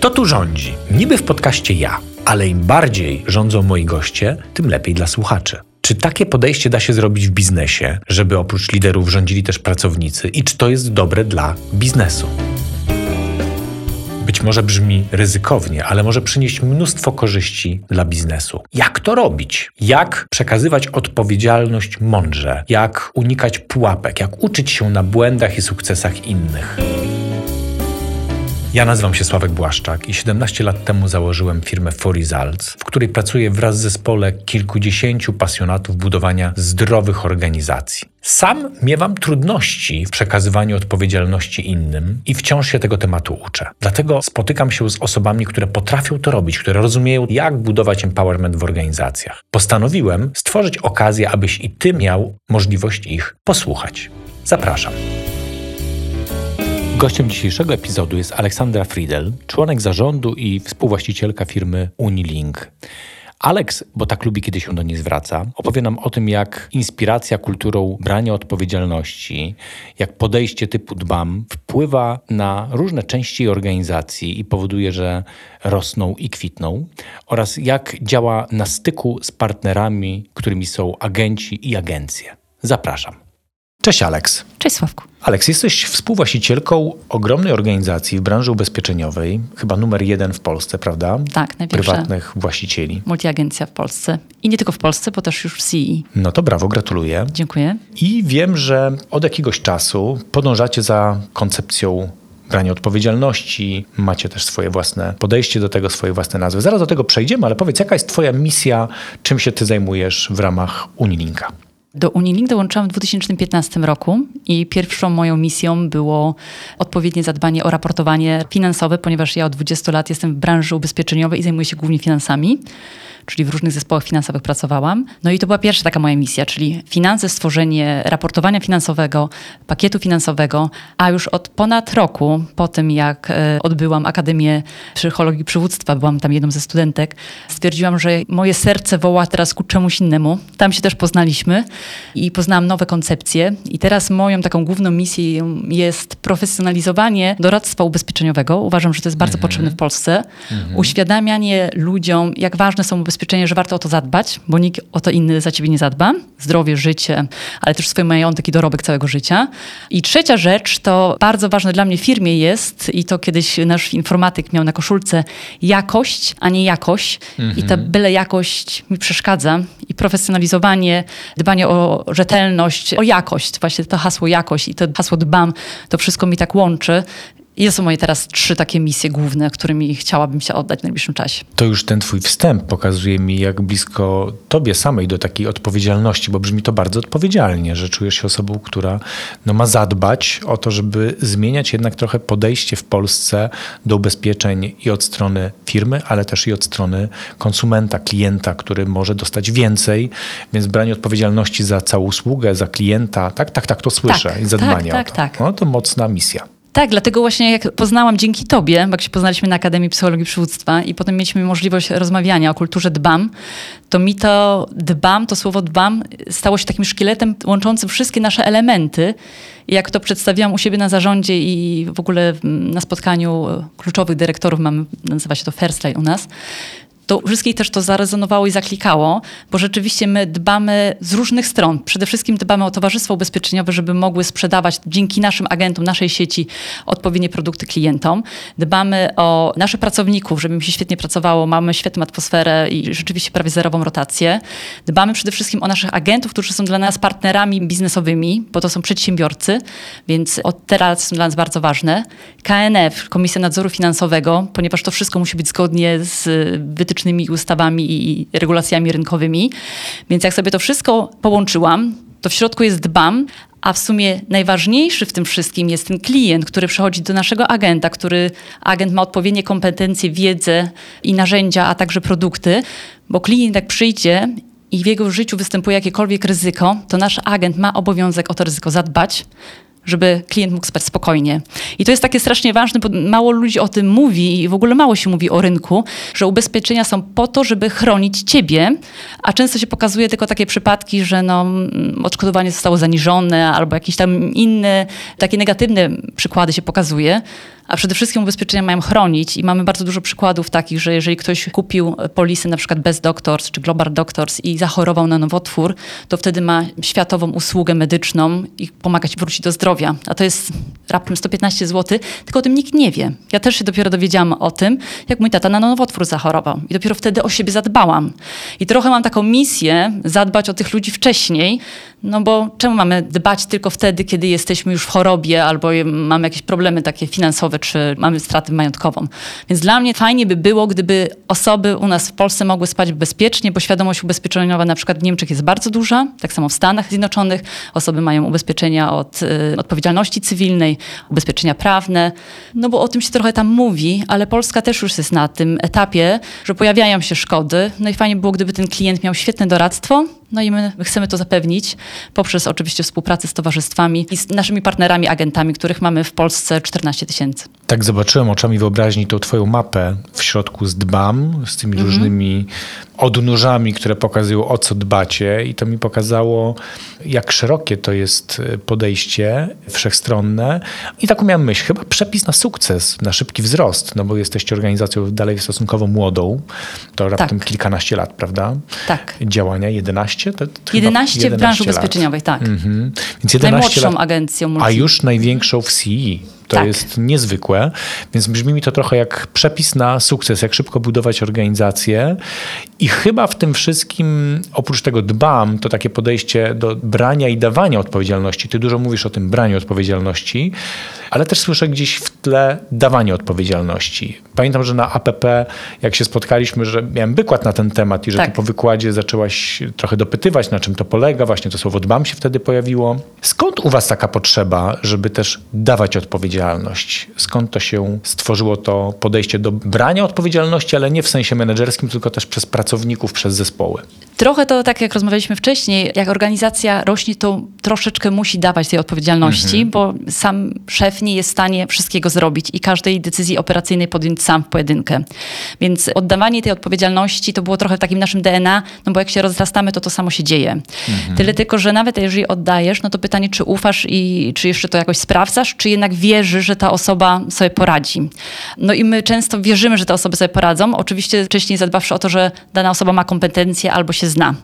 Kto tu rządzi? Niby w podcaście ja, ale im bardziej rządzą moi goście, tym lepiej dla słuchaczy. Czy takie podejście da się zrobić w biznesie, żeby oprócz liderów rządzili też pracownicy i czy to jest dobre dla biznesu? Być może brzmi ryzykownie, ale może przynieść mnóstwo korzyści dla biznesu. Jak to robić? Jak przekazywać odpowiedzialność mądrze? Jak unikać pułapek? Jak uczyć się na błędach i sukcesach innych? Ja nazywam się Sławek Błaszczak i 17 lat temu założyłem firmę For Results, w której pracuję wraz z zespole kilkudziesięciu pasjonatów budowania zdrowych organizacji. Sam miewam trudności w przekazywaniu odpowiedzialności innym i wciąż się tego tematu uczę. Dlatego spotykam się z osobami, które potrafią to robić, które rozumieją, jak budować empowerment w organizacjach. Postanowiłem stworzyć okazję, abyś i ty miał możliwość ich posłuchać. Zapraszam. Gościem dzisiejszego epizodu jest Aleksandra Friedel, członek zarządu i współwłaścicielka firmy Unilink. Alex, bo tak lubi, kiedy się do niej zwraca, opowie nam o tym, jak inspiracja kulturą brania odpowiedzialności, jak podejście typu dbam wpływa na różne części organizacji i powoduje, że rosną i kwitną, oraz jak działa na styku z partnerami, którymi są agenci i agencje. Zapraszam. Cześć Alex. Cześć Sławku. Alex, jesteś współwłaścicielką ogromnej organizacji w branży ubezpieczeniowej, chyba numer jeden w Polsce, prawda? Tak, największa. Prywatnych właścicieli. Multiagencja w Polsce. I nie tylko w Polsce, bo też już w CE. No to brawo, gratuluję. Dziękuję. I wiem, że od jakiegoś czasu podążacie za koncepcją brania odpowiedzialności, macie też swoje własne podejście do tego, swoje własne nazwy. Zaraz do tego przejdziemy, ale powiedz, jaka jest Twoja misja, czym się Ty zajmujesz w ramach Unilinka? Do Unilink dołączyłam w 2015 roku i pierwszą moją misją było odpowiednie zadbanie o raportowanie finansowe, ponieważ ja od 20 lat jestem w branży ubezpieczeniowej i zajmuję się głównie finansami czyli w różnych zespołach finansowych pracowałam. No i to była pierwsza taka moja misja, czyli finanse, stworzenie raportowania finansowego, pakietu finansowego, a już od ponad roku po tym, jak e, odbyłam Akademię Psychologii Przywództwa, byłam tam jedną ze studentek, stwierdziłam, że moje serce woła teraz ku czemuś innemu. Tam się też poznaliśmy i poznałam nowe koncepcje i teraz moją taką główną misją jest profesjonalizowanie doradztwa ubezpieczeniowego. Uważam, że to jest bardzo mhm. potrzebne w Polsce. Mhm. Uświadamianie ludziom, jak ważne są ubezpieczenia zabezpieczenie, że warto o to zadbać, bo nikt o to inny za ciebie nie zadba. Zdrowie, życie, ale też swój majątek i dorobek całego życia. I trzecia rzecz, to bardzo ważne dla mnie w firmie jest, i to kiedyś nasz informatyk miał na koszulce, jakość, a nie jakość. Mhm. I ta byle jakość mi przeszkadza. I profesjonalizowanie, dbanie o rzetelność, o jakość, właśnie to hasło jakość i to hasło dbam, to wszystko mi tak łączy. I to są moje teraz trzy takie misje główne, którymi chciałabym się oddać w najbliższym czasie. To już ten twój wstęp pokazuje mi, jak blisko tobie samej do takiej odpowiedzialności, bo brzmi to bardzo odpowiedzialnie, że czujesz się osobą, która no, ma zadbać o to, żeby zmieniać jednak trochę podejście w Polsce do ubezpieczeń i od strony firmy, ale też i od strony konsumenta, klienta, który może dostać więcej, więc branie odpowiedzialności za całą usługę, za klienta, tak, tak, tak, to słyszę tak, i zadbanie tak, o to. Tak, tak. No, to mocna misja. Tak, dlatego właśnie jak poznałam dzięki tobie, bo jak się poznaliśmy na Akademii Psychologii Przywództwa i potem mieliśmy możliwość rozmawiania o kulturze dbam, to mi to dbam, to słowo dbam stało się takim szkieletem łączącym wszystkie nasze elementy. Jak to przedstawiłam u siebie na zarządzie i w ogóle na spotkaniu kluczowych dyrektorów, mamy, nazywa się to First Line u nas, to wszystkich też to zarezonowało i zaklikało, bo rzeczywiście my dbamy z różnych stron. Przede wszystkim dbamy o towarzystwo ubezpieczeniowe, żeby mogły sprzedawać dzięki naszym agentom, naszej sieci odpowiednie produkty klientom. Dbamy o naszych pracowników, żeby im się świetnie pracowało, mamy świetną atmosferę i rzeczywiście prawie zerową rotację. Dbamy przede wszystkim o naszych agentów, którzy są dla nas partnerami biznesowymi, bo to są przedsiębiorcy, więc od teraz są dla nas bardzo ważne. KNF, Komisja Nadzoru Finansowego, ponieważ to wszystko musi być zgodnie z wytycznymi politycznymi ustawami i regulacjami rynkowymi. Więc jak sobie to wszystko połączyłam, to w środku jest dbam, a w sumie najważniejszy w tym wszystkim jest ten klient, który przychodzi do naszego agenta, który agent ma odpowiednie kompetencje, wiedzę i narzędzia, a także produkty, bo klient jak przyjdzie i w jego życiu występuje jakiekolwiek ryzyko, to nasz agent ma obowiązek o to ryzyko zadbać żeby klient mógł spać spokojnie. I to jest takie strasznie ważne, bo mało ludzi o tym mówi i w ogóle mało się mówi o rynku, że ubezpieczenia są po to, żeby chronić ciebie, a często się pokazuje tylko takie przypadki, że no, mm, odszkodowanie zostało zaniżone albo jakieś tam inne, takie negatywne przykłady się pokazuje, a przede wszystkim ubezpieczenia mają chronić i mamy bardzo dużo przykładów takich, że jeżeli ktoś kupił polisy na przykład Best Doctors czy Global Doctors i zachorował na nowotwór, to wtedy ma światową usługę medyczną i pomaga ci wrócić do zdrowia. A to jest raptem 115 zł, tylko o tym nikt nie wie. Ja też się dopiero dowiedziałam o tym, jak mój tata na nowotwór zachorował. I dopiero wtedy o siebie zadbałam. I trochę mam taką misję zadbać o tych ludzi wcześniej, no bo czemu mamy dbać tylko wtedy, kiedy jesteśmy już w chorobie albo mamy jakieś problemy takie finansowe, czy mamy stratę majątkową. Więc dla mnie fajnie by było, gdyby osoby u nas w Polsce mogły spać bezpiecznie, bo świadomość ubezpieczeniowa na przykład w Niemczech jest bardzo duża, tak samo w Stanach Zjednoczonych. Osoby mają ubezpieczenia od y, odpowiedzialności cywilnej, ubezpieczenia prawne, no bo o tym się trochę tam mówi, ale Polska też już jest na tym etapie, że pojawiają się szkody. No i fajnie było, gdyby ten klient miał świetne doradztwo, no i my chcemy to zapewnić poprzez oczywiście współpracę z towarzystwami i z naszymi partnerami, agentami, których mamy w Polsce 14 tysięcy. Tak zobaczyłem oczami wyobraźni tą twoją mapę w środku z dbam, z tymi mm -hmm. różnymi odnóżami, które pokazują o co dbacie i to mi pokazało, jak szerokie to jest podejście wszechstronne i taką miałem myśl, chyba przepis na sukces, na szybki wzrost, no bo jesteście organizacją dalej stosunkowo młodą, to raptem tak. kilkanaście lat, prawda? Tak. Działania, 11? To, to 11, 11 w branży ubezpieczeniowej, tak. Mhm. Więc 11 Najmłodszą lat, agencją. Multi. A już największą w CE. To tak. jest niezwykłe, więc brzmi mi to trochę jak przepis na sukces, jak szybko budować organizację. I chyba w tym wszystkim, oprócz tego dbam, to takie podejście do brania i dawania odpowiedzialności. Ty dużo mówisz o tym braniu odpowiedzialności, ale też słyszę gdzieś w tle dawanie odpowiedzialności. Pamiętam, że na APP, jak się spotkaliśmy, że miałem wykład na ten temat i że tak. ty po wykładzie zaczęłaś trochę dopytywać, na czym to polega. Właśnie to słowo dbam się wtedy pojawiło. Skąd u was taka potrzeba, żeby też dawać odpowiedzialność? Skąd to się stworzyło to podejście do brania odpowiedzialności, ale nie w sensie menedżerskim, tylko też przez pracowników, przez zespoły? Trochę to tak, jak rozmawialiśmy wcześniej, jak organizacja rośnie, to troszeczkę musi dawać tej odpowiedzialności, mhm. bo sam szef nie jest w stanie wszystkiego zrobić i każdej decyzji operacyjnej podjąć sam w pojedynkę. Więc oddawanie tej odpowiedzialności to było trochę w takim naszym DNA, no bo jak się rozrastamy, to to samo się dzieje. Mhm. Tyle tylko, że nawet jeżeli oddajesz, no to pytanie, czy ufasz i czy jeszcze to jakoś sprawdzasz, czy jednak wierzysz, że ta osoba sobie poradzi. No i my często wierzymy, że te osoby sobie poradzą. Oczywiście wcześniej zadbawszy o to, że dana osoba ma kompetencje albo się zna.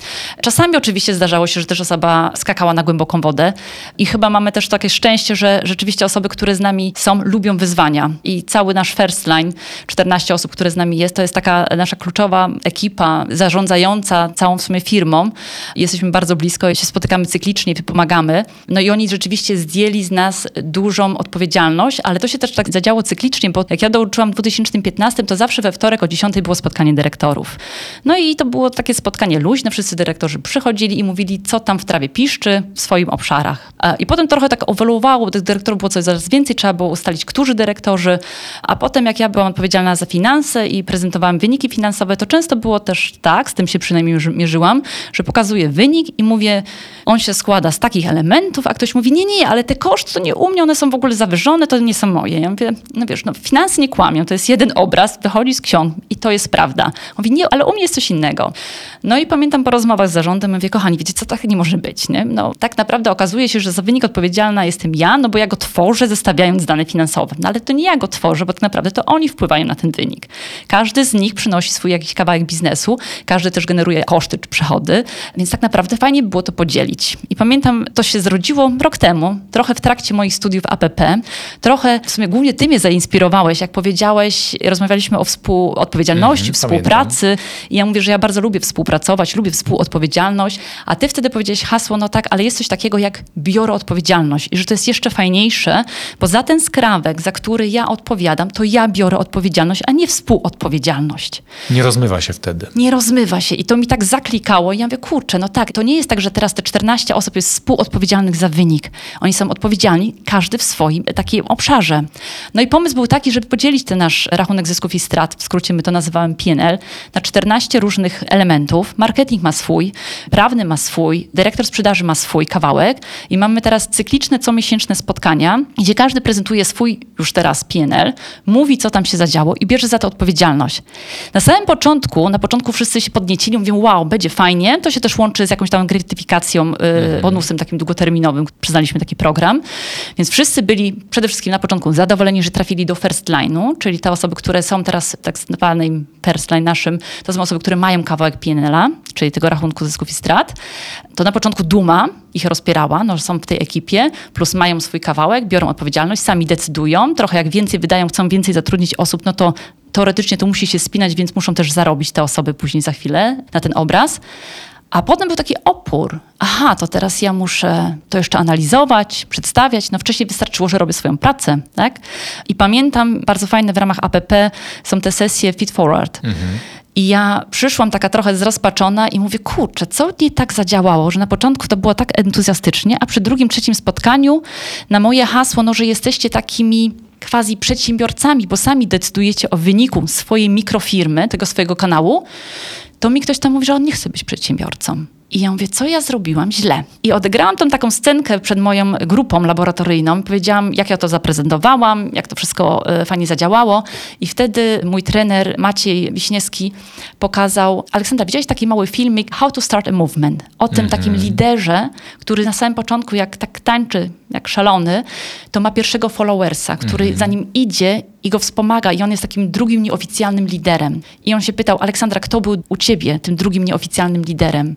Czasami oczywiście zdarzało się, że też osoba skakała na głęboką wodę i chyba mamy też takie szczęście, że rzeczywiście osoby, które z nami są, lubią wyzwania i cały nasz first line, 14 osób, które z nami jest, to jest taka nasza kluczowa ekipa zarządzająca całą w sumie firmą. Jesteśmy bardzo blisko, się spotykamy cyklicznie, pomagamy. No i oni rzeczywiście zdjęli z nas dużą odpowiedzialność, ale to się też tak zadziało cyklicznie, bo jak ja dołączyłam w 2015, to zawsze we wtorek o 10 było spotkanie dyrektorów. No i to było takie spotkanie luźne, wszyscy dyrektorzy przychodzili i mówili, co tam w trawie piszczy w swoim obszarach. I potem trochę tak ewoluowało, tych dyrektorów było coraz więcej, trzeba było ustalić, którzy dyrektorzy, a potem jak ja byłam odpowiedzialna za finanse i prezentowałam wyniki finansowe, to często było też tak, z tym się przynajmniej mierzyłam, że pokazuję wynik i mówię, on się składa z takich elementów, a ktoś mówi, nie, nie, ale te koszty to nie u mnie, one są w ogóle zawyżone, to nie są moje. Ja mówię, no wiesz, no finanse nie kłamią, to jest jeden obraz, wychodzi z ksiąg i to jest prawda. Mówi, nie, ale u mnie jest coś innego. No i pamiętam po rozmowach z zarządem, mówię, kochani, wiecie co, tak nie może być, nie? No tak naprawdę okazuje się, że za wynik odpowiedzialna jestem ja, no bo ja go tworzę, zestawiając dane finansowe. No ale to nie ja go tworzę, bo tak naprawdę to oni wpływają na ten wynik. Każdy z nich przynosi swój jakiś kawałek biznesu, każdy też generuje koszty czy przychody, więc tak naprawdę fajnie by było to podzielić. I pamiętam, to się zrodziło rok temu, trochę w trakcie moich studiów APP, trochę w sumie głównie ty mnie zainspirowałeś, jak powiedziałeś, rozmawialiśmy o współodpowiedzialności, mm, współpracy pamiętam. i ja mówię, że ja bardzo lubię współpracować, lubię współodpowiedzialność, a ty wtedy powiedziałeś hasło, no tak, ale jest coś takiego jak biorę odpowiedzialność i że to jest jeszcze fajniejsze, bo za ten skrawek, za który ja odpowiadam, to ja biorę odpowiedzialność, a nie współodpowiedzialność. Nie rozmywa się wtedy. Nie rozmywa się i to mi tak zaklikało i ja mówię, kurczę, no tak, to nie jest tak, że teraz te 14 osób jest współodpowiedzialnych za wynik. Oni są odpowiedzialni, każdy w swoim takim obszarze. No i pomysł był taki, żeby podzielić ten nasz rachunek zysków i strat, w skrócie my to nazywamy PNL, na 14 różnych elementów. Marketing ma swój, prawny ma swój, dyrektor sprzedaży ma swój kawałek i mamy teraz cykliczne, comiesięczne spotkania, gdzie każdy prezentuje swój już teraz PNL, mówi, co tam się zadziało i bierze za to odpowiedzialność. Na samym początku, na początku wszyscy się podniecili, mówią, wow, będzie fajnie. To się też łączy z jakąś tam gratyfikacją, y, bonusem takim długoterminowym. Przyznaliśmy taki program. Więc wszyscy byli przede wszystkim na początku zadowoleni, że trafili do first line'u, czyli te osoby, które są teraz w tak zwanym first line naszym, to są osoby, które mają kawałek PNL-a, czyli tego rachunku zysków i strat. To na początku duma ich rozpierała, no, że są w tej ekipie, plus mają swój kawałek, biorą odpowiedzialność, sami decydują, trochę jak więcej wydają, chcą więcej zatrudnić osób, no to teoretycznie to musi się spinać, więc muszą też zarobić te osoby później za chwilę na ten obraz. A potem był taki opór. Aha, to teraz ja muszę to jeszcze analizować, przedstawiać. No wcześniej wystarczyło, że robię swoją pracę, tak? I pamiętam, bardzo fajne w ramach APP są te sesje Feed Forward. Mhm. I ja przyszłam taka trochę zrozpaczona i mówię, kurczę, co nie tak zadziałało, że na początku to było tak entuzjastycznie, a przy drugim, trzecim spotkaniu na moje hasło, no, że jesteście takimi quasi przedsiębiorcami, bo sami decydujecie o wyniku swojej mikrofirmy, tego swojego kanału, to mi ktoś tam mówi, że on nie chce być przedsiębiorcą. I ja mówię, co ja zrobiłam źle? I odegrałam tą taką scenkę przed moją grupą laboratoryjną. Powiedziałam, jak ja to zaprezentowałam, jak to wszystko e, fajnie zadziałało. I wtedy mój trener Maciej Wiśniewski pokazał, Aleksandra, widziałeś taki mały filmik How to Start a Movement? O tym mm -hmm. takim liderze, który na samym początku, jak tak tańczy, jak szalony, to ma pierwszego followersa, który mm -hmm. za nim idzie i go wspomaga i on jest takim drugim nieoficjalnym liderem. I on się pytał, Aleksandra, kto był u ciebie tym drugim nieoficjalnym liderem?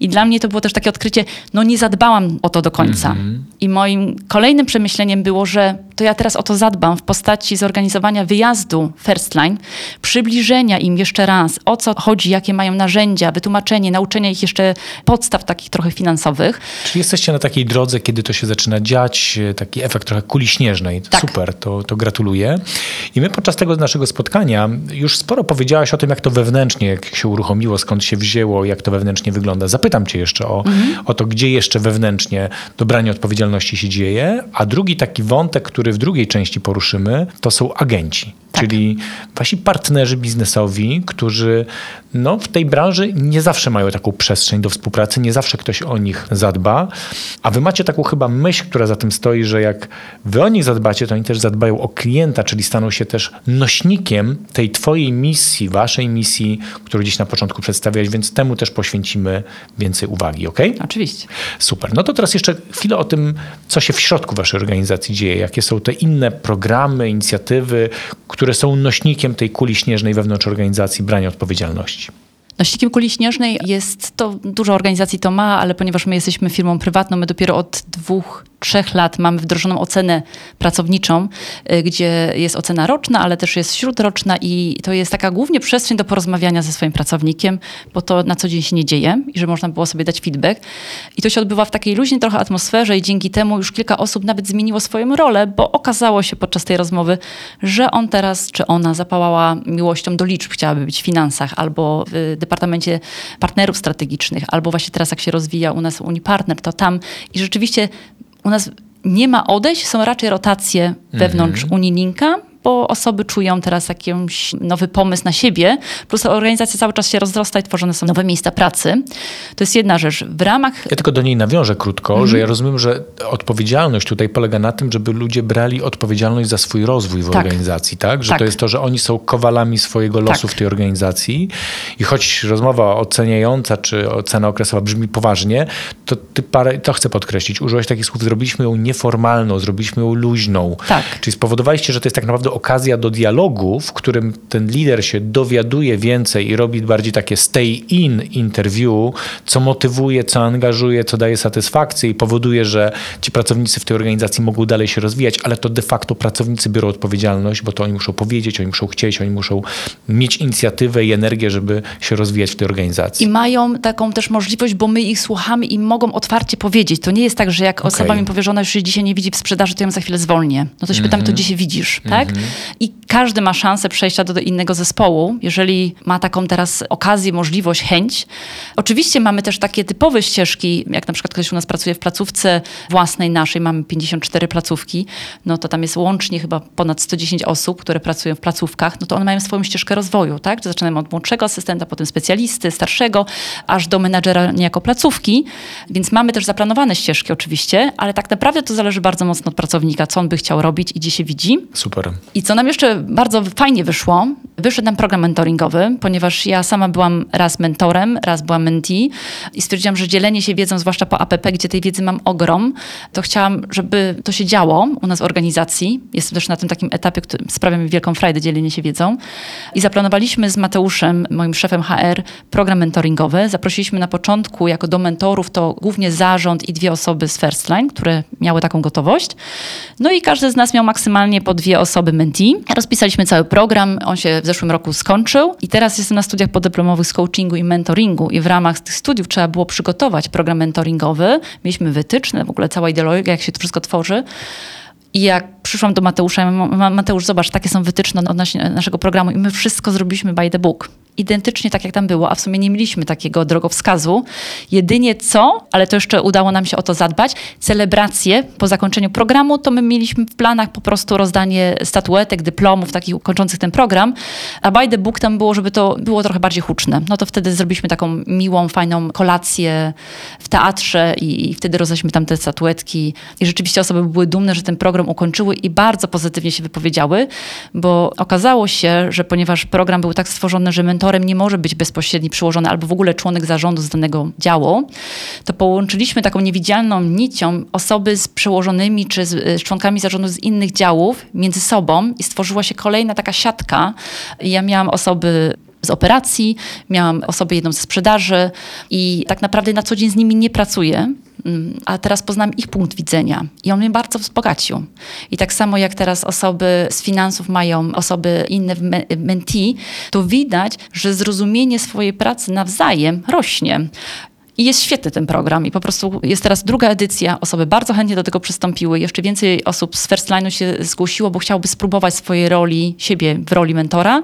I dla mnie to było też takie odkrycie, no nie zadbałam o to do końca. Mm -hmm. I moim kolejnym przemyśleniem było, że to ja teraz o to zadbam w postaci zorganizowania wyjazdu First Line, przybliżenia im jeszcze raz, o co chodzi, jakie mają narzędzia, wytłumaczenie, nauczenia ich jeszcze podstaw takich trochę finansowych. Czyli jesteście na takiej drodze, kiedy to się zaczyna dziać, taki efekt trochę kuli śnieżnej. Tak. Super, to, to gratuluję. I my podczas tego naszego spotkania już sporo powiedziałaś o tym, jak to wewnętrznie, jak się uruchomiło, skąd się wzięło, jak to wewnętrznie wygląda. Zapytam cię jeszcze o, mhm. o to, gdzie jeszcze wewnętrznie dobranie odpowiedzialności się dzieje, a drugi taki wątek, który w drugiej części poruszymy, to są agenci. Tak. Czyli wasi partnerzy biznesowi, którzy no, w tej branży nie zawsze mają taką przestrzeń do współpracy, nie zawsze ktoś o nich zadba, a wy macie taką chyba myśl, która za tym stoi, że jak wy o nich zadbacie, to oni też zadbają o klienta, czyli staną się też nośnikiem tej twojej misji, waszej misji, którą gdzieś na początku przedstawiałeś, więc temu też poświęcimy więcej uwagi, ok? Oczywiście. Super. No to teraz jeszcze chwilę o tym, co się w środku waszej organizacji dzieje, jakie są te inne programy, inicjatywy, które są nośnikiem tej kuli śnieżnej wewnątrz organizacji brania odpowiedzialności. Nośnikiem kuli śnieżnej jest to, dużo organizacji to ma, ale ponieważ my jesteśmy firmą prywatną, my dopiero od dwóch trzech lat mamy wdrożoną ocenę pracowniczą, y, gdzie jest ocena roczna, ale też jest śródroczna i to jest taka głównie przestrzeń do porozmawiania ze swoim pracownikiem, bo to na co dzień się nie dzieje i że można było sobie dać feedback. I to się odbywa w takiej luźnej trochę atmosferze i dzięki temu już kilka osób nawet zmieniło swoją rolę, bo okazało się podczas tej rozmowy, że on teraz czy ona zapałała miłością do liczb, chciałaby być w finansach albo w Departamencie Partnerów Strategicznych, albo właśnie teraz jak się rozwija u nas Unipartner, to tam i rzeczywiście u nas nie ma odejść, są raczej rotacje wewnątrz mhm. Unilinka bo osoby czują teraz jakiś nowy pomysł na siebie, plus organizacja cały czas się rozrasta i tworzone są nowe miejsca pracy. To jest jedna rzecz. W ramach... Ja tylko do niej nawiążę krótko, mm że ja rozumiem, że odpowiedzialność tutaj polega na tym, żeby ludzie brali odpowiedzialność za swój rozwój w tak. organizacji, tak? Że tak. to jest to, że oni są kowalami swojego losu tak. w tej organizacji i choć rozmowa oceniająca czy ocena okresowa brzmi poważnie, to ty parę, to chcę podkreślić, użyłeś takich słów, zrobiliśmy ją nieformalną, zrobiliśmy ją luźną. Tak. Czyli spowodowaliście, że to jest tak naprawdę okazja do dialogu, w którym ten lider się dowiaduje więcej i robi bardziej takie stay in interview, co motywuje, co angażuje, co daje satysfakcję i powoduje, że ci pracownicy w tej organizacji mogą dalej się rozwijać, ale to de facto pracownicy biorą odpowiedzialność, bo to oni muszą powiedzieć, oni muszą chcieć, oni muszą mieć inicjatywę i energię, żeby się rozwijać w tej organizacji. I mają taką też możliwość, bo my ich słuchamy i mogą otwarcie powiedzieć. To nie jest tak, że jak okay. osoba mi powie, że ona już się dzisiaj nie widzi w sprzedaży, to ją za chwilę zwolnię. No to się mm -hmm. pytam, to gdzie się widzisz, mm -hmm. tak? I każdy ma szansę przejścia do, do innego zespołu, jeżeli ma taką teraz okazję, możliwość, chęć. Oczywiście mamy też takie typowe ścieżki, jak na przykład ktoś u nas pracuje w placówce własnej naszej, mamy 54 placówki, no to tam jest łącznie chyba ponad 110 osób, które pracują w placówkach, no to one mają swoją ścieżkę rozwoju, tak? Zaczynamy od młodszego asystenta, potem specjalisty, starszego, aż do menadżera niejako placówki, więc mamy też zaplanowane ścieżki oczywiście, ale tak naprawdę to zależy bardzo mocno od pracownika, co on by chciał robić i gdzie się widzi. Super. I co nam jeszcze bardzo fajnie wyszło, wyszedł nam program mentoringowy, ponieważ ja sama byłam raz mentorem, raz byłam mentee i stwierdziłam, że dzielenie się wiedzą, zwłaszcza po APP, gdzie tej wiedzy mam ogrom, to chciałam, żeby to się działo u nas w organizacji. Jestem też na tym takim etapie, który sprawia mi wielką frajdę dzielenie się wiedzą. I zaplanowaliśmy z Mateuszem, moim szefem HR, program mentoringowy. Zaprosiliśmy na początku jako do mentorów to głównie zarząd i dwie osoby z Firstline, które miały taką gotowość. No i każdy z nas miał maksymalnie po dwie osoby mentee. Rozpisaliśmy cały program, on się w zeszłym roku skończył i teraz jestem na studiach podyplomowych z coachingu i mentoringu i w ramach tych studiów trzeba było przygotować program mentoringowy. Mieliśmy wytyczne, w ogóle cała ideologia, jak się to wszystko tworzy. I jak przyszłam do Mateusza, Mateusz, zobacz, takie są wytyczne odnośnie naszego programu i my wszystko zrobiliśmy by the book identycznie tak, jak tam było, a w sumie nie mieliśmy takiego drogowskazu. Jedynie co, ale to jeszcze udało nam się o to zadbać, celebracje po zakończeniu programu, to my mieliśmy w planach po prostu rozdanie statuetek, dyplomów, takich kończących ten program, a by the book tam było, żeby to było trochę bardziej huczne. No to wtedy zrobiliśmy taką miłą, fajną kolację w teatrze i, i wtedy rozdaliśmy tam te statuetki i rzeczywiście osoby były dumne, że ten program ukończyły i bardzo pozytywnie się wypowiedziały, bo okazało się, że ponieważ program był tak stworzony, że mentor mentorem nie może być bezpośredni przyłożony albo w ogóle członek zarządu z danego działu, to połączyliśmy taką niewidzialną nicią osoby z przełożonymi czy z, z członkami zarządu z innych działów między sobą i stworzyła się kolejna taka siatka. Ja miałam osoby z operacji, miałam osobę jedną ze sprzedaży i tak naprawdę na co dzień z nimi nie pracuję, mm, a teraz poznam ich punkt widzenia i on mnie bardzo wzbogacił. I tak samo jak teraz osoby z finansów mają osoby inne w mentee, to widać, że zrozumienie swojej pracy nawzajem rośnie. I jest świetny ten program i po prostu jest teraz druga edycja. Osoby bardzo chętnie do tego przystąpiły. Jeszcze więcej osób z First Line'u się zgłosiło, bo chciałoby spróbować swojej roli, siebie w roli mentora.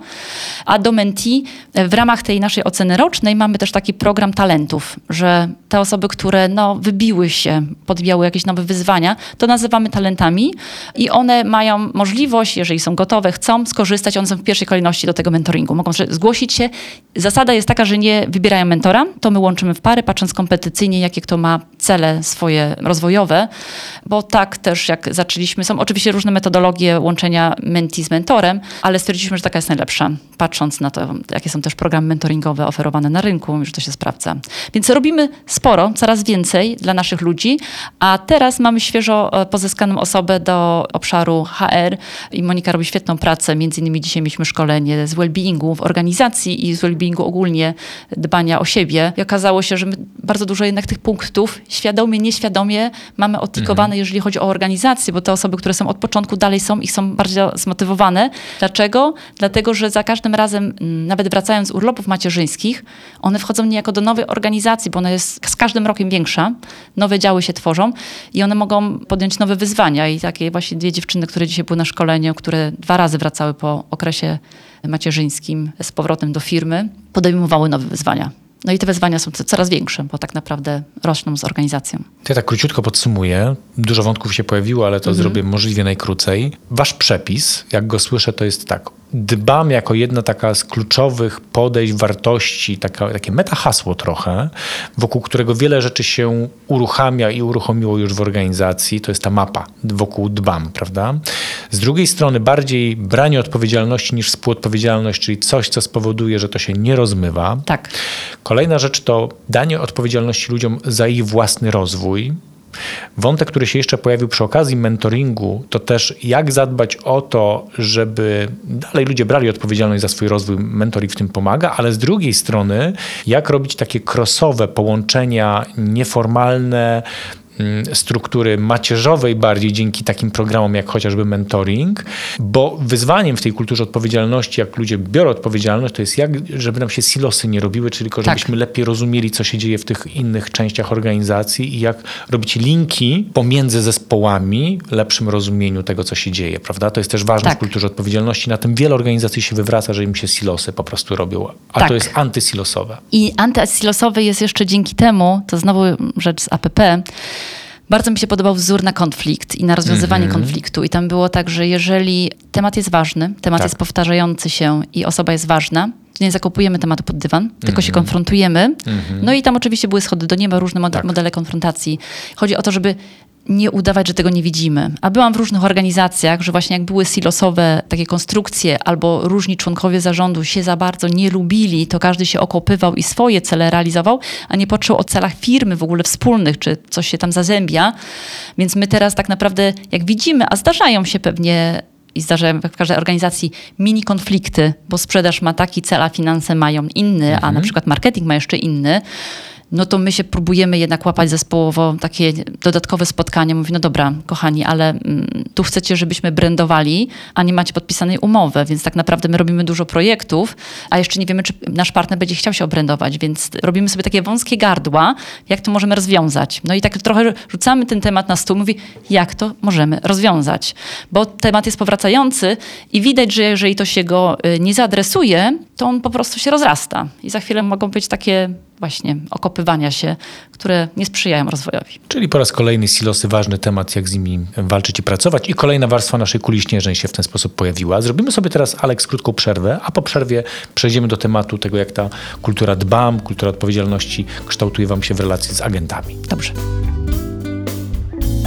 A do Menti w ramach tej naszej oceny rocznej mamy też taki program talentów, że te osoby, które no, wybiły się, podbijały jakieś nowe wyzwania, to nazywamy talentami i one mają możliwość, jeżeli są gotowe, chcą skorzystać, one są w pierwszej kolejności do tego mentoringu. Mogą zgłosić się. Zasada jest taka, że nie wybierają mentora, to my łączymy w pary, patrzymy patrząc kompetycyjnie, jakie kto ma cele swoje rozwojowe, bo tak też jak zaczęliśmy, są oczywiście różne metodologie łączenia menti z mentorem, ale stwierdziliśmy, że taka jest najlepsza, patrząc na to, jakie są też programy mentoringowe oferowane na rynku, że to się sprawdza. Więc robimy sporo, coraz więcej dla naszych ludzi, a teraz mamy świeżo e, pozyskaną osobę do obszaru HR i Monika robi świetną pracę, między innymi dzisiaj mieliśmy szkolenie z well-beingu w organizacji i z well-beingu ogólnie, dbania o siebie i okazało się, że my bardzo dużo jednak tych punktów świadomie, nieświadomie mamy odtikowane, mhm. jeżeli chodzi o organizację, bo te osoby, które są od początku dalej są i są bardzo zmotywowane. Dlaczego? Dlatego, że za każdym razem, mm, nawet wracając z urlopów macierzyńskich, one wchodzą niejako do nowej organizacji, bo ona jest z każdym rokiem większa, nowe działy się tworzą i one mogą podjąć nowe wyzwania. I takie właśnie dwie dziewczyny, które dzisiaj były na szkoleniu, które dwa razy wracały po okresie macierzyńskim z powrotem do firmy, podejmowały nowe wyzwania. No i te wyzwania są coraz większe, bo tak naprawdę rosną z organizacją. To ja tak króciutko podsumuję. Dużo wątków się pojawiło, ale to mhm. zrobię możliwie najkrócej. Wasz przepis, jak go słyszę, to jest tak dbam jako jedna taka z kluczowych podejść, wartości, taka, takie meta hasło trochę, wokół którego wiele rzeczy się uruchamia i uruchomiło już w organizacji, to jest ta mapa wokół dbam, prawda? Z drugiej strony bardziej branie odpowiedzialności niż współodpowiedzialność, czyli coś, co spowoduje, że to się nie rozmywa. Tak. Kolejna rzecz to danie odpowiedzialności ludziom za ich własny rozwój, Wątek, który się jeszcze pojawił przy okazji mentoringu, to też jak zadbać o to, żeby dalej ludzie brali odpowiedzialność za swój rozwój, mentoring w tym pomaga, ale z drugiej strony, jak robić takie crossowe połączenia nieformalne, struktury macierzowej bardziej dzięki takim programom jak chociażby mentoring, bo wyzwaniem w tej kulturze odpowiedzialności, jak ludzie biorą odpowiedzialność, to jest jak, żeby nam się silosy nie robiły, czyli tylko Tak. żebyśmy lepiej rozumieli, co się dzieje w tych innych częściach organizacji i jak robić linki pomiędzy zespołami, lepszym rozumieniu tego, co się dzieje, prawda? To jest też ważne Tak. w kulturze odpowiedzialności. Na tym wiele organizacji się wywraca, że im się silosy po prostu robią, a Tak. to jest antysilosowe. I antysilosowy jest jeszcze dzięki temu, to znowu rzecz z APP, bardzo mi się podobał wzór na konflikt i na rozwiązywanie Mhm. konfliktu. I tam było tak, że jeżeli temat jest ważny, temat Tak. jest powtarzający się i osoba jest ważna, nie zakopujemy tematu pod dywan, tylko Mhm. się konfrontujemy. No i tam oczywiście były schody do nieba, różne mod- Tak. modele konfrontacji. Chodzi o to, żeby nie udawać, że tego nie widzimy. A byłam w różnych organizacjach, że właśnie jak były silosowe takie konstrukcje, albo różni członkowie zarządu się za bardzo nie lubili, to każdy się okopywał i swoje cele realizował, a nie patrzył o celach firmy w ogóle wspólnych, czy coś się tam zazębia. Więc my teraz tak naprawdę, jak widzimy, a zdarzają się pewnie i zdarzają w każdej organizacji mini konflikty, bo sprzedaż ma taki cel, a finanse mają inny, a na przykład marketing ma jeszcze inny, no to my się próbujemy jednak łapać zespołowo takie dodatkowe spotkania. Mówi, no dobra, kochani, ale mm, tu chcecie, żebyśmy brandowali, a nie macie podpisanej umowy, więc tak naprawdę my robimy dużo projektów, a jeszcze nie wiemy, czy nasz partner będzie chciał się obrandować, więc robimy sobie takie wąskie gardła, jak to możemy rozwiązać. No i tak trochę rzucamy ten temat na stół, mówi, jak to możemy rozwiązać, bo temat jest powracający i widać, że jeżeli to się go y, nie zaadresuje, to on po prostu się rozrasta i za chwilę mogą być takie właśnie okopywania się, które nie sprzyjają rozwojowi. Czyli po raz kolejny silosy, ważny temat, jak z nimi walczyć i pracować. I kolejna warstwa naszej kuli śnieżnej się w ten sposób pojawiła. Zrobimy sobie teraz, Aleks, krótką przerwę, a po przerwie przejdziemy do tematu tego, jak ta kultura dbam, kultura odpowiedzialności kształtuje wam się w relacji z agentami. Dobrze.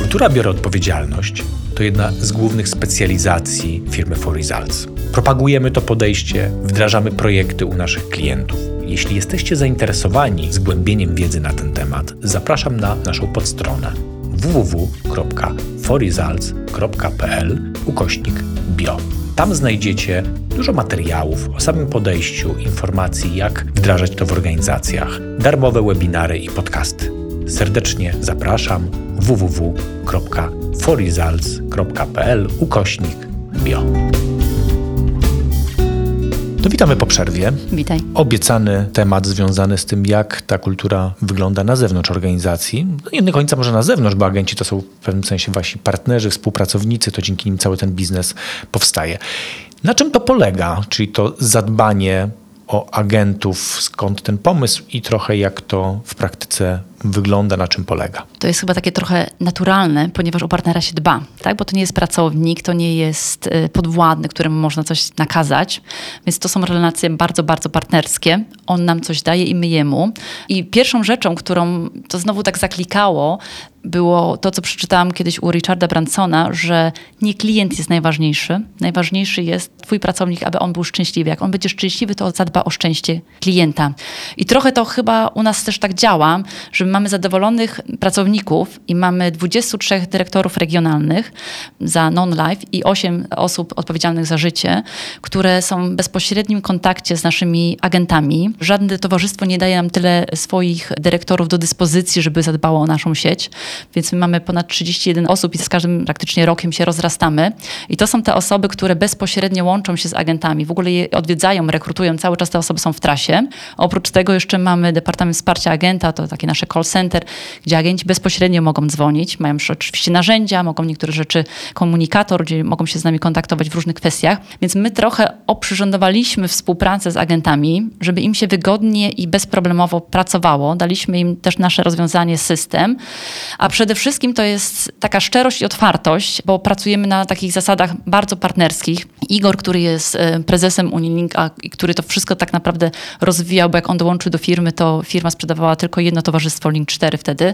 Kultura biorę odpowiedzialność to jedna z głównych specjalizacji firmy For Results. Propagujemy to podejście, wdrażamy projekty u naszych klientów. Jeśli jesteście zainteresowani zgłębieniem wiedzy na ten temat, zapraszam na naszą podstronę www.forresults.pl ukośnik bio. Tam znajdziecie dużo materiałów o samym podejściu, informacji, jak wdrażać to w organizacjach, darmowe webinary i podcasty. Serdecznie zapraszam www.forresults.pl ukośnik bio. To witamy po przerwie. Witaj. Obiecany temat związany z tym, jak ta kultura wygląda na zewnątrz organizacji. No nie do końca może na zewnątrz, bo agenci to są w pewnym sensie wasi partnerzy, współpracownicy, to dzięki nim cały ten biznes powstaje. Na czym to polega? Czyli to zadbanie o agentów, skąd ten pomysł i trochę jak to w praktyce wygląda, na czym polega. To jest chyba takie trochę naturalne, ponieważ o partnera się dba, tak? bo to nie jest pracownik, to nie jest y, podwładny, któremu można coś nakazać, więc to są relacje bardzo, bardzo partnerskie. On nam coś daje i my jemu. I pierwszą rzeczą, którą to znowu tak zaklikało, było to, co przeczytałam kiedyś u Richarda Bransona, że nie klient jest najważniejszy. Najważniejszy jest twój pracownik, aby on był szczęśliwy. Jak on będzie szczęśliwy, to zadba o szczęście klienta. I trochę to chyba u nas też tak działa, że mamy zadowolonych pracowników i mamy 23 dyrektorów regionalnych za non-life i 8 osób odpowiedzialnych za życie, które są w bezpośrednim kontakcie z naszymi agentami. Żadne towarzystwo nie daje nam tyle swoich dyrektorów do dyspozycji, żeby zadbało o naszą sieć, więc my mamy ponad 31 osób i z każdym praktycznie rokiem się rozrastamy. I to są te osoby, które bezpośrednio łączą się z agentami, w ogóle je odwiedzają, rekrutują, cały czas te osoby są w trasie. Oprócz tego jeszcze mamy Departament Wsparcia Agenta, to takie nasze call center, gdzie agenci bezpośrednio mogą dzwonić, mają już oczywiście narzędzia, mogą niektóre rzeczy, komunikator, gdzie mogą się z nami kontaktować w różnych kwestiach. Więc my trochę oprzyrządowaliśmy współpracę z agentami, żeby im się wygodnie i bezproblemowo pracowało. Daliśmy im też nasze rozwiązanie, system, a przede wszystkim to jest taka szczerość i otwartość, bo pracujemy na takich zasadach bardzo partnerskich. Igor, który jest e, prezesem Unilink, a i który to wszystko tak naprawdę rozwijał, bo jak on dołączył do firmy, to firma sprzedawała tylko jedno towarzystwo Link 4 wtedy.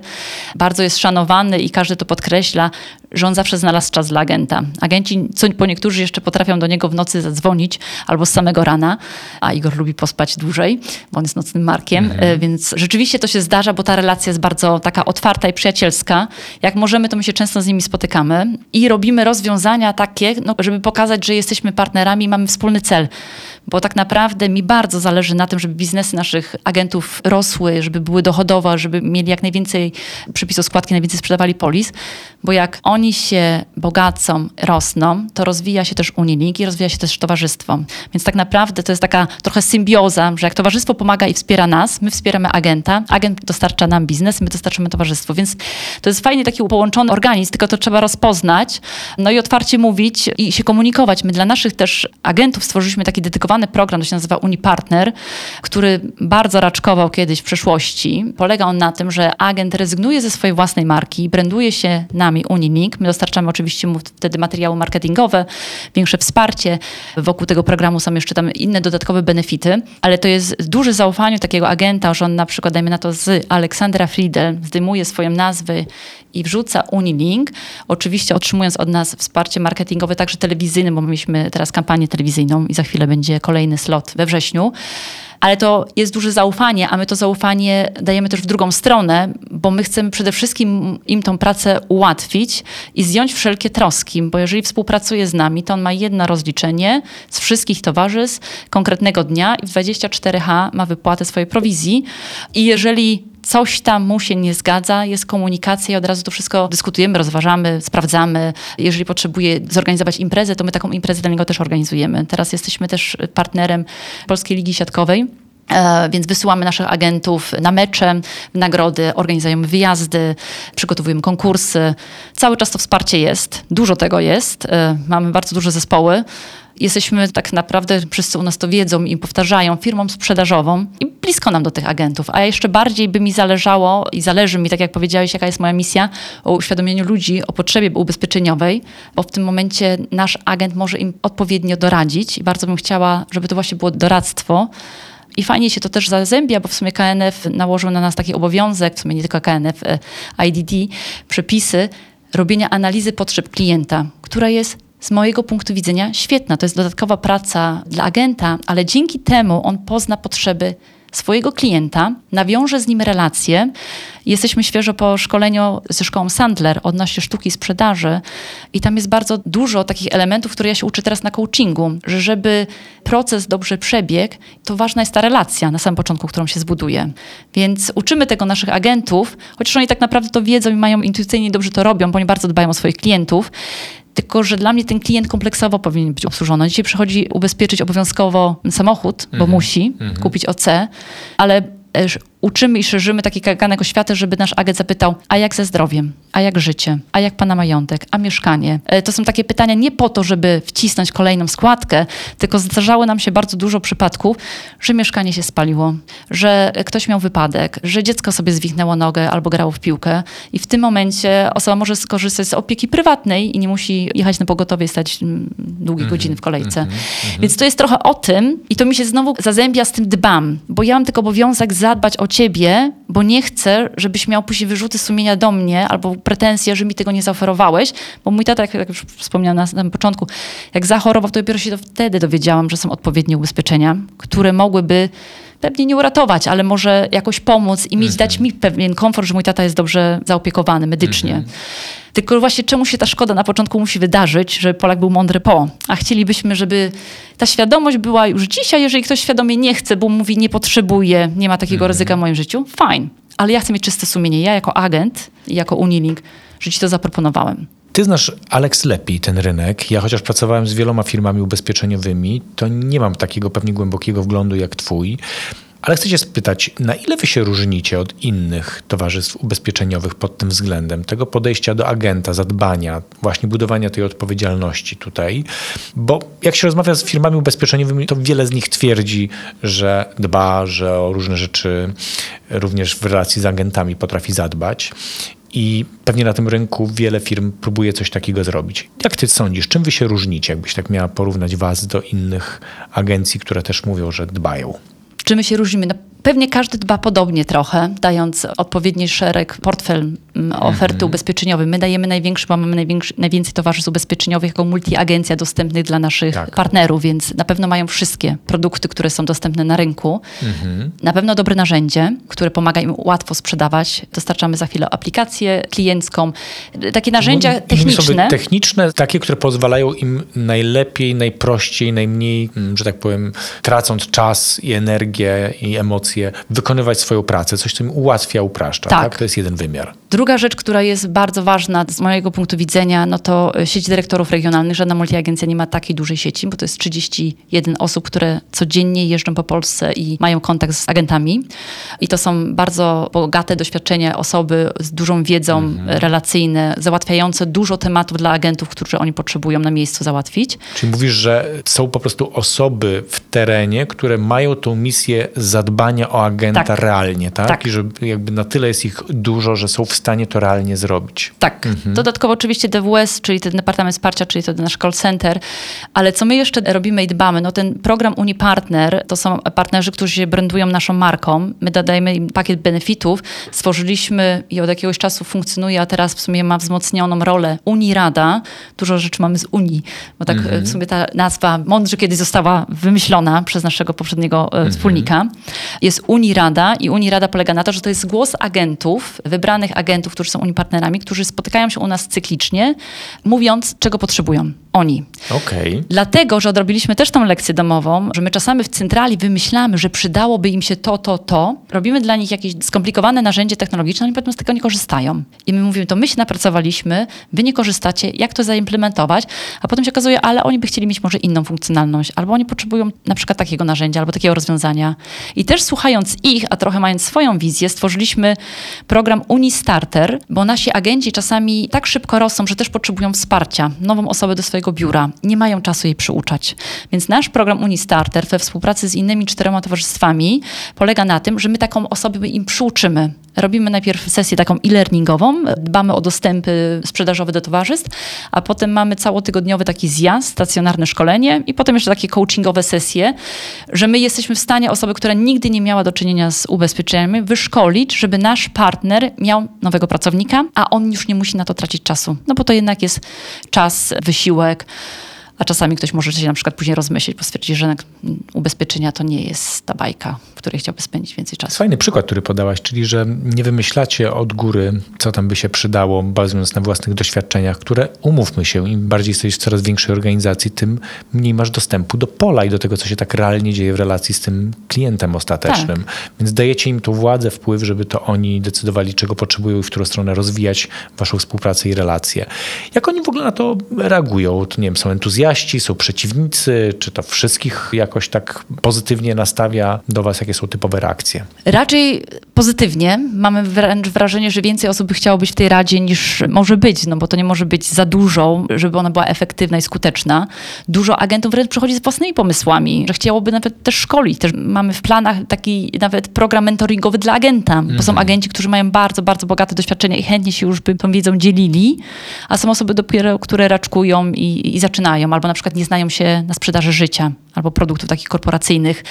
Bardzo jest szanowany i każdy to podkreśla, że on zawsze znalazł czas dla agenta. Agenci, co po niektórzy jeszcze potrafią do niego w nocy zadzwonić albo z samego rana, a Igor lubi pospać dłużej, bo on jest nocnym markiem, e, więc rzeczywiście to się zdarza, bo ta relacja jest bardzo taka otwarta i przyjacielska. Jak możemy, to my się często z nimi spotykamy i robimy rozwiązania takie, no, żeby pokazać, że jesteśmy partnerami i mamy wspólny cel. Bo tak naprawdę mi bardzo zależy na tym, żeby biznesy naszych agentów rosły, żeby były dochodowe, żeby mieli jak najwięcej przepisów składki, najwięcej sprzedawali polis, bo jak oni się bogacą, rosną, to rozwija się też Unilink i rozwija się też towarzystwo. Więc tak naprawdę to jest taka trochę symbioza, że jak towarzystwo pomaga i wspiera nas, my wspieramy agenta, agent dostarcza nam biznes, my dostarczamy towarzystwo. Więc to jest fajnie taki połączony organizm, tylko to trzeba rozpoznać, no i otwarcie mówić i się komunikować. My dla naszych też agentów stworzyliśmy taki dedykowany program, to się nazywa Unipartner, który bardzo raczkował kiedyś w przeszłości. Polega on na tym, że agent rezygnuje ze swojej własnej marki, branduje się nami Unilink. My dostarczamy oczywiście mu wtedy materiały marketingowe, większe wsparcie. Wokół tego programu są jeszcze tam inne dodatkowe benefity, ale to jest duże zaufanie takiego agenta, że on na przykład, dajmy na to, z Aleksandra Friedel zdejmuje swoją nazwę i wrzuca Unilink, oczywiście otrzymując od nas wsparcie marketingowe, także telewizyjne, bo mieliśmy teraz kampanię telewizyjną i za chwilę będzie kolejny slot we wrześniu ale to jest duże zaufanie, a my to zaufanie dajemy też w drugą stronę, bo my chcemy przede wszystkim im tą pracę ułatwić i zdjąć wszelkie troski, bo jeżeli współpracuje z nami, to on ma jedno rozliczenie z wszystkich towarzystw konkretnego dnia i w 24H ma wypłatę swojej prowizji i jeżeli coś tam mu się nie zgadza, jest komunikacja i od razu to wszystko dyskutujemy, rozważamy, sprawdzamy. Jeżeli potrzebuje zorganizować imprezę, to my taką imprezę dla niego też organizujemy. Teraz jesteśmy też partnerem Polskiej Ligi Siatkowej. E, więc wysyłamy naszych agentów na mecze, nagrody, organizujemy wyjazdy, przygotowujemy konkursy. Cały czas to wsparcie jest, dużo tego jest. E, mamy bardzo duże zespoły. Jesteśmy tak naprawdę, wszyscy u nas to wiedzą i powtarzają, firmą sprzedażową i blisko nam do tych agentów. A jeszcze bardziej by mi zależało i zależy mi, tak jak powiedziałeś, jaka jest moja misja, o uświadomieniu ludzi o potrzebie ubezpieczeniowej, bo w tym momencie nasz agent może im odpowiednio doradzić i bardzo bym chciała, żeby to właśnie było doradztwo, i fajnie się to też zazębia, bo w sumie KNF nałożył na nas taki obowiązek, w sumie nie tylko KNF, e, IDD, przepisy robienia analizy potrzeb klienta, która jest z mojego punktu widzenia świetna. To jest dodatkowa praca dla agenta, ale dzięki temu on pozna potrzeby swojego klienta, nawiąże z nim relacje. Jesteśmy świeżo po szkoleniu ze szkołą Sandler odnośnie sztuki sprzedaży i tam jest bardzo dużo takich elementów, które ja się uczę teraz na coachingu, że żeby proces dobrze przebiegł, to ważna jest ta relacja na samym początku, którą się zbuduje. Więc uczymy tego naszych agentów, chociaż oni tak naprawdę to wiedzą i mają intuicyjnie dobrze to robią, bo oni bardzo dbają o swoich klientów, tylko, że dla mnie ten klient kompleksowo powinien być obsłużony. Dzisiaj przychodzi ubezpieczyć obowiązkowo samochód, bo mm -hmm. musi mm -hmm. kupić OC, ale uczymy i szerzymy taki kaganek oświaty, żeby nasz agent zapytał, a jak ze zdrowiem, a jak życie, a jak pana majątek, a mieszkanie. E, to są takie pytania nie po to, żeby wcisnąć kolejną składkę, tylko zdarzało nam się bardzo dużo przypadków, że mieszkanie się spaliło, że ktoś miał wypadek, że dziecko sobie zwichnęło nogę albo grało w piłkę i w tym momencie osoba może skorzystać z opieki prywatnej i nie musi jechać na pogotowie stać mm, długie mm -hmm, godziny w kolejce. Mm -hmm, Więc to jest trochę o tym i to mi się znowu zazębia z tym dbam, bo ja mam tylko obowiązek zadbać o ciebie, bo nie chcę, żebyś miał później wyrzuty sumienia do mnie albo pretensje, że mi tego nie zaoferowałeś, bo mój tata, jak, już wspomniałam na samym początku, jak zachorował, to dopiero się wtedy dowiedziałam, że są odpowiednie ubezpieczenia, które mogłyby pewnie nie uratować, ale może jakoś pomóc i mieć, dać mi pewien komfort, że mój tata jest dobrze zaopiekowany medycznie. Mhm. Tylko właśnie czemu się ta szkoda na początku musi wydarzyć, że Polak był mądry po. A chcielibyśmy, żeby ta świadomość była już dzisiaj, jeżeli ktoś świadomie nie chce, bo mówi nie potrzebuje, nie ma takiego mhm. ryzyka w moim życiu, fajnie. Ale ja chcę mieć czyste sumienie. Ja jako agent i jako Unilink, że ci to zaproponowałem. Ty znasz, Alex, lepiej ten rynek. Ja chociaż pracowałem z wieloma firmami ubezpieczeniowymi, to nie mam takiego pewnie głębokiego wglądu jak twój. Ale chcę cię spytać, na ile wy się różnicie od innych towarzystw ubezpieczeniowych pod tym względem, tego podejścia do agenta, zadbania, właśnie budowania tej odpowiedzialności tutaj? Bo jak się rozmawia z firmami ubezpieczeniowymi, to wiele z nich twierdzi, że dba, że o różne rzeczy również w relacji z agentami potrafi zadbać. I pewnie na tym rynku wiele firm próbuje coś takiego zrobić. Jak ty sądzisz, czym wy się różnicie, jakbyś tak miała porównać was do innych agencji, które też mówią, że dbają? Czy my się różnimy? Pewnie każdy dba podobnie trochę, dając odpowiedni szereg, portfel mm, oferty mhm. ubezpieczeniowej. My dajemy największy, bo mamy największy, najwięcej towarzystw ubezpieczeniowych jako multiagencja dostępnych dla naszych tak. partnerów, więc na pewno mają wszystkie produkty, które są dostępne na rynku. Mhm. Na pewno dobre narzędzie, które pomaga im łatwo sprzedawać. Dostarczamy za chwilę aplikację kliencką. Takie narzędzia no, techniczne. Techniczne, takie, które pozwalają im najlepiej, najprościej, najmniej, mm, że tak powiem, tracąc czas i energię i emocje, wykonywać swoją pracę. Coś, co im ułatwia, upraszcza. Tak. tak? To jest jeden wymiar. Druga rzecz, która jest bardzo ważna z mojego punktu widzenia, no to sieć dyrektorów regionalnych. Żadna multiagencja nie ma takiej dużej sieci, bo to jest 31 osób, które codziennie jeżdżą po Polsce i mają kontakt z agentami. I to są bardzo bogate doświadczenia osoby z dużą wiedzą mhm. relacyjne, załatwiające dużo tematów dla agentów, którzy oni potrzebują na miejscu załatwić. Czyli mówisz, że są po prostu osoby w terenie, które mają tą misję zadbania o agenta tak. realnie, tak? tak? I że jakby na tyle jest ich dużo, że są w stanie to realnie zrobić. Tak. Mhm. Dodatkowo oczywiście DWS, czyli ten Departament Wsparcia, czyli to nasz call center, ale co my jeszcze robimy i dbamy, no ten program UniPartner, to są partnerzy, którzy się brandują naszą marką, my dodajemy im pakiet benefitów, stworzyliśmy i od jakiegoś czasu funkcjonuje, a teraz w sumie ma wzmocnioną rolę Unirada, dużo rzeczy mamy z Unii, bo tak mhm. w sumie ta nazwa mądrze kiedyś została wymyślona przez naszego poprzedniego e, mhm. wspólnika. Jest Unirada i Unirada polega na to, że to jest głos agentów, wybranych agentów, którzy są Unipartnerami, którzy spotykają się u nas cyklicznie, mówiąc, czego potrzebują oni. Okay. Dlatego, że odrobiliśmy też tą lekcję domową, że my czasami w centrali wymyślamy, że przydałoby im się to, to, to. Robimy dla nich jakieś skomplikowane narzędzie technologiczne, oni potem z tego nie korzystają. I my mówimy, to my się napracowaliśmy, wy nie korzystacie, jak to zaimplementować, a potem się okazuje, ale oni by chcieli mieć może inną funkcjonalność, albo oni potrzebują na przykład takiego narzędzia, albo takiego rozwiązania. I też słuchając ich, a trochę mając swoją wizję, stworzyliśmy program Unistarter, bo nasi agenci czasami tak szybko rosną, że też potrzebują wsparcia, nową osobę do swojego biura. Nie mają czasu jej przyuczać. Więc nasz program Unistarter we współpracy z innymi czterema towarzystwami polega na tym, że my taką osobę im przyuczymy. Robimy najpierw sesję taką e-learningową, dbamy o dostępy sprzedażowe do towarzystw, a potem mamy całotygodniowy taki zjazd, stacjonarne szkolenie i potem jeszcze takie coachingowe sesje, że my jesteśmy w stanie osobę, która nigdy nie miała do czynienia z ubezpieczeniami, wyszkolić, żeby nasz partner miał nowego pracownika, a on już nie musi na to tracić czasu. No bo to jednak jest czas, wysiłek, a czasami ktoś może się na przykład później rozmyślić, bo stwierdzi, że ubezpieczenia to nie jest ta bajka, której chciałby spędzić więcej czasu. Fajny przykład, który podałaś, czyli że nie wymyślacie od góry, co tam by się przydało, bazując na własnych doświadczeniach, które umówmy się, im bardziej jesteś w coraz większej organizacji, tym mniej masz dostępu do pola i do tego, co się tak realnie dzieje w relacji z tym klientem ostatecznym. Tak. Więc dajecie im tu władzę, wpływ, żeby to oni decydowali, czego potrzebują i w którą stronę rozwijać waszą współpracę i relacje. Jak oni w ogóle na to reagują? To nie wiem, są entuzjaści, są przeciwnicy? Czy to wszystkich jakoś tak pozytywnie nastawia do Was? Jakie są typowe reakcje? Raczej pozytywnie. Mamy wręcz wrażenie, że więcej osób by chciało być w tej radzie niż może być, no bo to nie może być za dużo, żeby ona była efektywna i skuteczna. Dużo agentów wręcz przychodzi z własnymi pomysłami, że chciałoby nawet też szkolić. Też mamy w planach taki nawet program mentoringowy dla agenta, -hmm. bo są mhm. agenci, którzy mają bardzo, bardzo bogate doświadczenia i chętnie się już by tą wiedzą dzielili, a są osoby dopiero, które raczkują i, i zaczynają albo na przykład nie znają się na sprzedaży życia albo produktów takich korporacyjnych.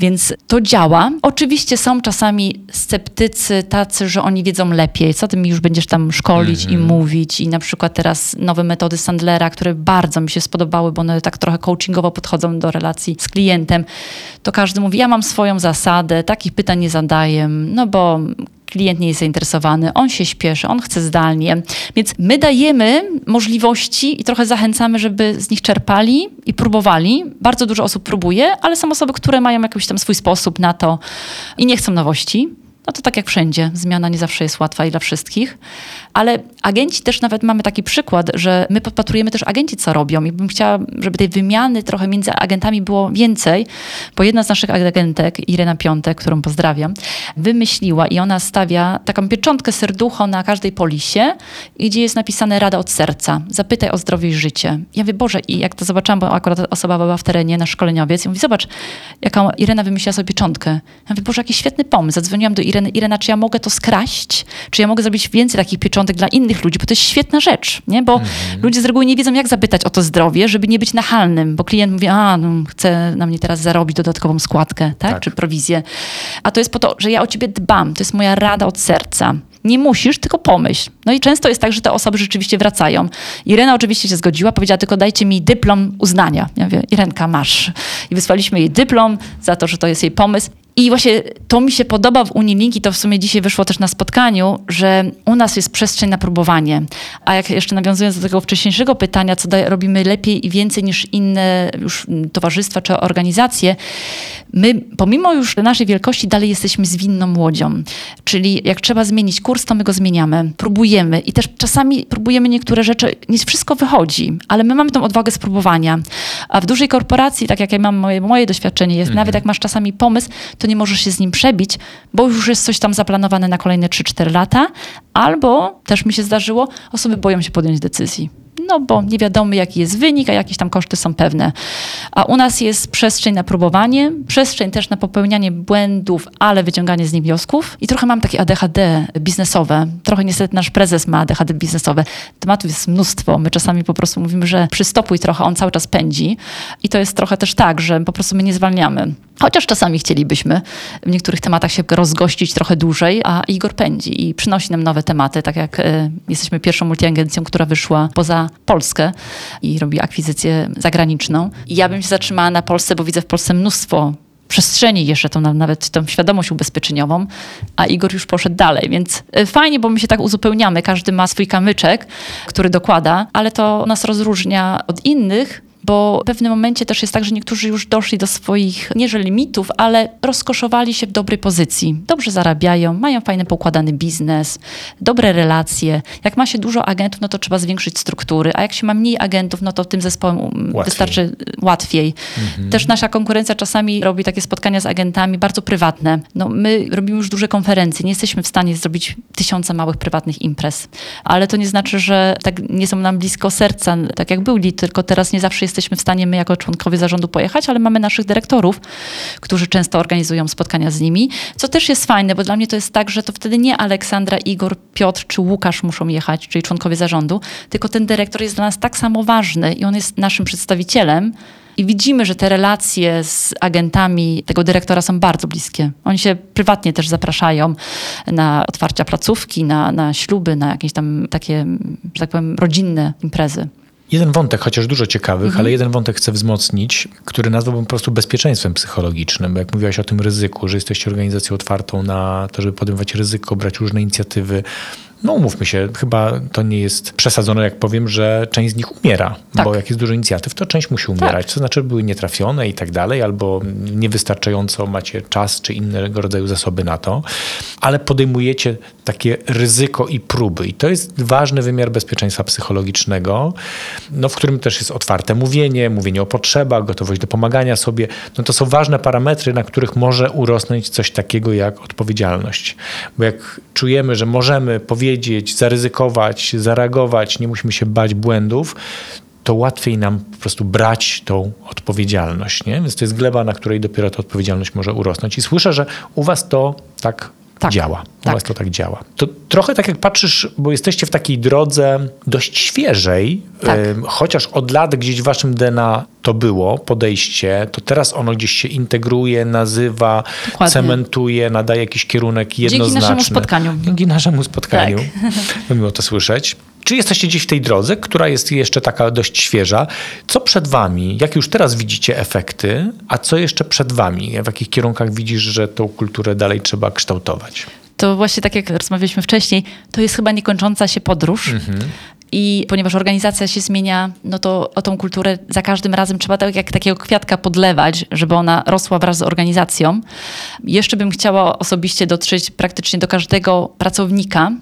Więc to działa. Oczywiście są czasami sceptycy tacy, że oni wiedzą lepiej. Co ty mi już będziesz tam szkolić mm -hmm. i mhm. mówić? I na przykład teraz nowe metody Sandlera, które bardzo mi się spodobały, bo one tak trochę coachingowo podchodzą do relacji z klientem. To każdy mówi, ja mam swoją zasadę, takich pytań nie zadaję, no bo klient nie jest zainteresowany, on się śpieszy, on chce zdalnie. Więc my dajemy możliwości i trochę zachęcamy, żeby z nich czerpali i próbowali. Bardzo dużo osób próbuje, ale są osoby, które mają jakiś tam swój sposób na to i nie chcą nowości. No to tak jak wszędzie, zmiana nie zawsze jest łatwa i dla wszystkich. Ale agenci też nawet mamy taki przykład, że my podpatrujemy też agenci, co robią. I bym chciała, żeby tej wymiany trochę między agentami było więcej, bo jedna z naszych agentek, Irena Piątek, którą pozdrawiam, wymyśliła i ona stawia taką pieczątkę serducho na każdej polisie, gdzie jest napisane rada od serca. Zapytaj o zdrowie i życie. Ja mówię, Boże, i jak to zobaczyłam, bo akurat osoba była w terenie, na szkoleniowiec, i mówi, zobacz, jaką Irena wymyśliła sobie pieczątkę. Ja mówię, Boże, jaki świetny pomysł. Zadzwoniłam do Ireny Ireny, Irena, czy ja mogę to skraść? Czy ja mogę zrobić więcej takich pieczątek dla innych ludzi? Bo to jest świetna rzecz, nie? Bo mhm. ludzie z reguły nie wiedzą, jak zapytać o to zdrowie, żeby nie być nachalnym, bo klient mówi, a, no, chce na mnie teraz zarobić dodatkową składkę, tak? tak? Czy prowizję. A to jest po to, że ja o ciebie dbam. To jest moja rada od serca. Nie musisz, tylko pomyśl. No i często jest tak, że te osoby rzeczywiście wracają. Irena oczywiście się zgodziła, powiedziała tylko dajcie mi dyplom uznania. Ja mówię, Irenka, masz. I wysłaliśmy jej dyplom za to, że to jest jej pomysł. I właśnie to mi się podoba w Unilink i to w sumie dzisiaj wyszło też na spotkaniu, że u nas jest przestrzeń na próbowanie. A jak jeszcze nawiązując do tego wcześniejszego pytania, co robimy lepiej i więcej niż inne już towarzystwa czy organizacje, my pomimo już naszej wielkości dalej jesteśmy zwinną łodzią. Czyli jak trzeba zmienić kurs, to my go zmieniamy. Próbujemy i też czasami próbujemy niektóre rzeczy, nie wszystko wychodzi, ale my mamy tą odwagę spróbowania. A w dużej korporacji, tak jak ja mam moje, moje doświadczenie jest, mhm. nawet jak masz czasami pomysł, to nie możesz się z nim przebić, bo już jest coś tam zaplanowane na kolejne 3-4 lata, albo też mi się zdarzyło, osoby boją się podjąć decyzji no bo nie wiadomo jaki jest wynik, a jakieś tam koszty są pewne. A u nas jest przestrzeń na próbowanie, przestrzeń też na popełnianie błędów, ale wyciąganie z nich wniosków. I trochę mam takie ADHD biznesowe. Trochę niestety nasz prezes ma ADHD biznesowe. Tematów jest mnóstwo. My czasami po prostu mówimy, że przystopuj trochę, on cały czas pędzi. I to jest trochę też tak, że po prostu my nie zwalniamy. Chociaż czasami chcielibyśmy w niektórych tematach się rozgościć trochę dłużej, a Igor pędzi i przynosi nam nowe tematy, tak jak y, jesteśmy pierwszą multiagencją, która wyszła poza Polskę i robi akwizycję zagraniczną. I ja bym się zatrzymała na Polsce, bo widzę w Polsce mnóstwo przestrzeni jeszcze tą, nawet tą świadomość ubezpieczeniową, a Igor już poszedł dalej, więc y, fajnie, bo my się tak uzupełniamy, każdy ma swój kamyczek, który dokłada, ale to nas rozróżnia od innych, bo w pewnym momencie też jest tak, że niektórzy już doszli do swoich, nie że limitów, ale rozkoszowali się w dobrej pozycji. Dobrze zarabiają, mają fajny poukładany biznes, dobre relacje. Jak ma się dużo agentów, no to trzeba zwiększyć struktury, a jak się ma mniej agentów, no to tym zespołem łatwiej. wystarczy łatwiej. Mhm. Też nasza konkurencja czasami robi takie spotkania z agentami bardzo prywatne. No, my robimy już duże konferencje, nie jesteśmy w stanie zrobić tysiąca małych prywatnych imprez, ale to nie znaczy, że tak nie są nam blisko serca, tak jak byli, tylko teraz nie zawsze jesteśmy w stanie my jako członkowie zarządu pojechać, ale mamy naszych dyrektorów, którzy często organizują spotkania z nimi, co też jest fajne, bo dla mnie to jest tak, że to wtedy nie Aleksandra, Igor, Piotr czy Łukasz muszą jechać, czyli członkowie zarządu, tylko ten dyrektor jest dla nas tak samo ważny i on jest naszym przedstawicielem, i widzimy, że te relacje z agentami tego dyrektora są bardzo bliskie. Oni się prywatnie też zapraszają na otwarcia placówki, na, na śluby, na jakieś tam takie, że tak powiem, rodzinne imprezy. Jeden wątek, chociaż dużo ciekawych, mhm. ale jeden wątek chcę wzmocnić, który nazwałbym po prostu bezpieczeństwem psychologicznym. Bo jak mówiłaś o tym ryzyku, że jesteście organizacją otwartą na to, żeby podejmować ryzyko, brać różne inicjatywy, no umówmy się, chyba to nie jest przesadzone, jak powiem, że część z nich umiera, tak. bo jak jest dużo inicjatyw, to część musi umierać, tak. to znaczy były nietrafione i tak dalej, albo niewystarczająco macie czas czy innego rodzaju zasoby na to, ale podejmujecie takie ryzyko i próby i to jest ważny wymiar bezpieczeństwa psychologicznego, no, w którym też jest otwarte mówienie, mówienie o potrzebach, gotowość do pomagania sobie, no to są ważne parametry, na których może urosnąć coś takiego jak odpowiedzialność, bo jak czujemy, że możemy powiedzieć zaryzykować, zareagować, nie musimy się bać błędów, to łatwiej nam po prostu brać tą odpowiedzialność. Nie? Więc to jest gleba, na której dopiero ta odpowiedzialność może urosnąć. I słyszę, że u was to tak tak, działa. U tak. was to tak działa. To trochę tak jak patrzysz, bo jesteście w takiej drodze dość świeżej, tak. y, chociaż od lat gdzieś w waszym DNA to było podejście, to teraz ono gdzieś się integruje, nazywa, Dokładnie. cementuje, nadaje jakiś kierunek jednoznaczny. Dzięki naszemu spotkaniu. Dzięki naszemu spotkaniu. Tak. Miło to słyszeć. Czy jesteście gdzieś w tej drodze, która jest jeszcze taka dość świeża? Co przed wami? Jak już teraz widzicie efekty, a co jeszcze przed wami? W jakich kierunkach widzisz, że tą kulturę dalej trzeba kształtować? to właśnie tak jak rozmawialiśmy wcześniej, to jest chyba niekończąca się podróż. Mhm. I ponieważ organizacja się zmienia, no to o tą kulturę za każdym razem trzeba tak jak takiego kwiatka podlewać, żeby ona rosła wraz z organizacją. Jeszcze bym chciała osobiście dotrzeć praktycznie do każdego pracownika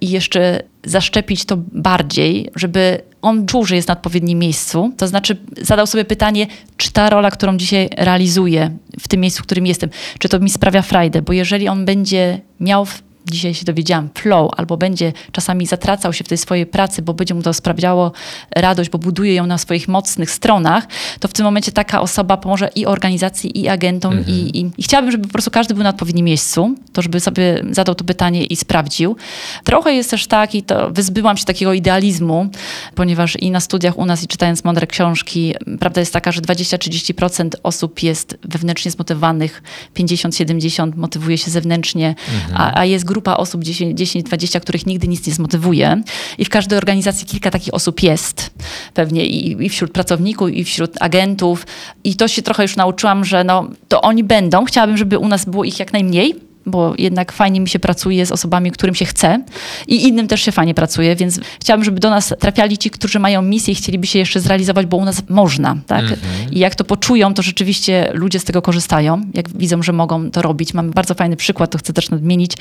i jeszcze zaszczepić to bardziej, żeby on czuł, że jest na odpowiednim miejscu. To znaczy zadał sobie pytanie, czy ta rola, którą dzisiaj realizuję w tym miejscu, w którym jestem, czy to mi sprawia frajdę, bo jeżeli on będzie miał dzisiaj się dowiedziałam, flow, albo będzie czasami zatracał się w tej swojej pracy, bo będzie mu to sprawiało radość, bo buduje ją na swoich mocnych stronach, to w tym momencie taka osoba pomoże i organizacji, i agentom. Mhm. I, i, I, chciałabym, żeby po prostu każdy był na odpowiednim miejscu, to żeby sobie zadał to pytanie i sprawdził. Trochę jest też tak, i to wyzbyłam się takiego idealizmu, ponieważ i na studiach u nas, i czytając mądre książki, prawda jest taka, że 20-30% osób jest wewnętrznie zmotywowanych, 50-70% motywuje się zewnętrznie, mhm. a, a jest grupa osób, 10-20, których nigdy nic nie zmotywuje. I w każdej organizacji kilka takich osób jest. Pewnie i, i wśród pracowników, i wśród agentów. I to się trochę już nauczyłam, że no, to oni będą. Chciałabym, żeby u nas było ich jak najmniej, bo jednak fajnie mi się pracuje z osobami, którym się chce i innym też się fajnie pracuje, więc chciałabym, żeby do nas trafiali ci, którzy mają misję i chcieliby się jeszcze zrealizować, bo u nas można, tak? Mm -hmm. I jak to poczują, to rzeczywiście ludzie z tego korzystają, jak widzą, że mogą to robić. Mamy bardzo fajny przykład, to chcę też nadmienić.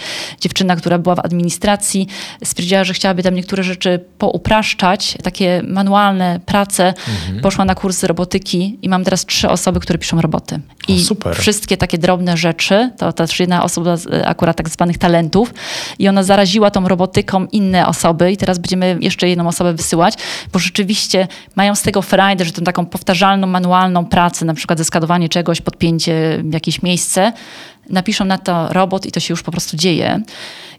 Dziewczyna, która była w administracji, stwierdziła, że chciałaby tam niektóre rzeczy poupraszczać, takie manualne prace, mm -hmm. poszła na kursy robotyki i mam teraz trzy osoby, które piszą roboty. I o, super. wszystkie takie drobne rzeczy, to też jedna osoba E, akurat tak zwanych talentów i ona zaraziła tą robotyką inne osoby i teraz będziemy jeszcze jedną osobę wysyłać, bo rzeczywiście mają z tego frajdę, że tą taką powtarzalną, manualną pracę, na przykład zeskadowanie czegoś, podpięcie w jakieś miejsce, napiszą na to robot i to się już po prostu dzieje.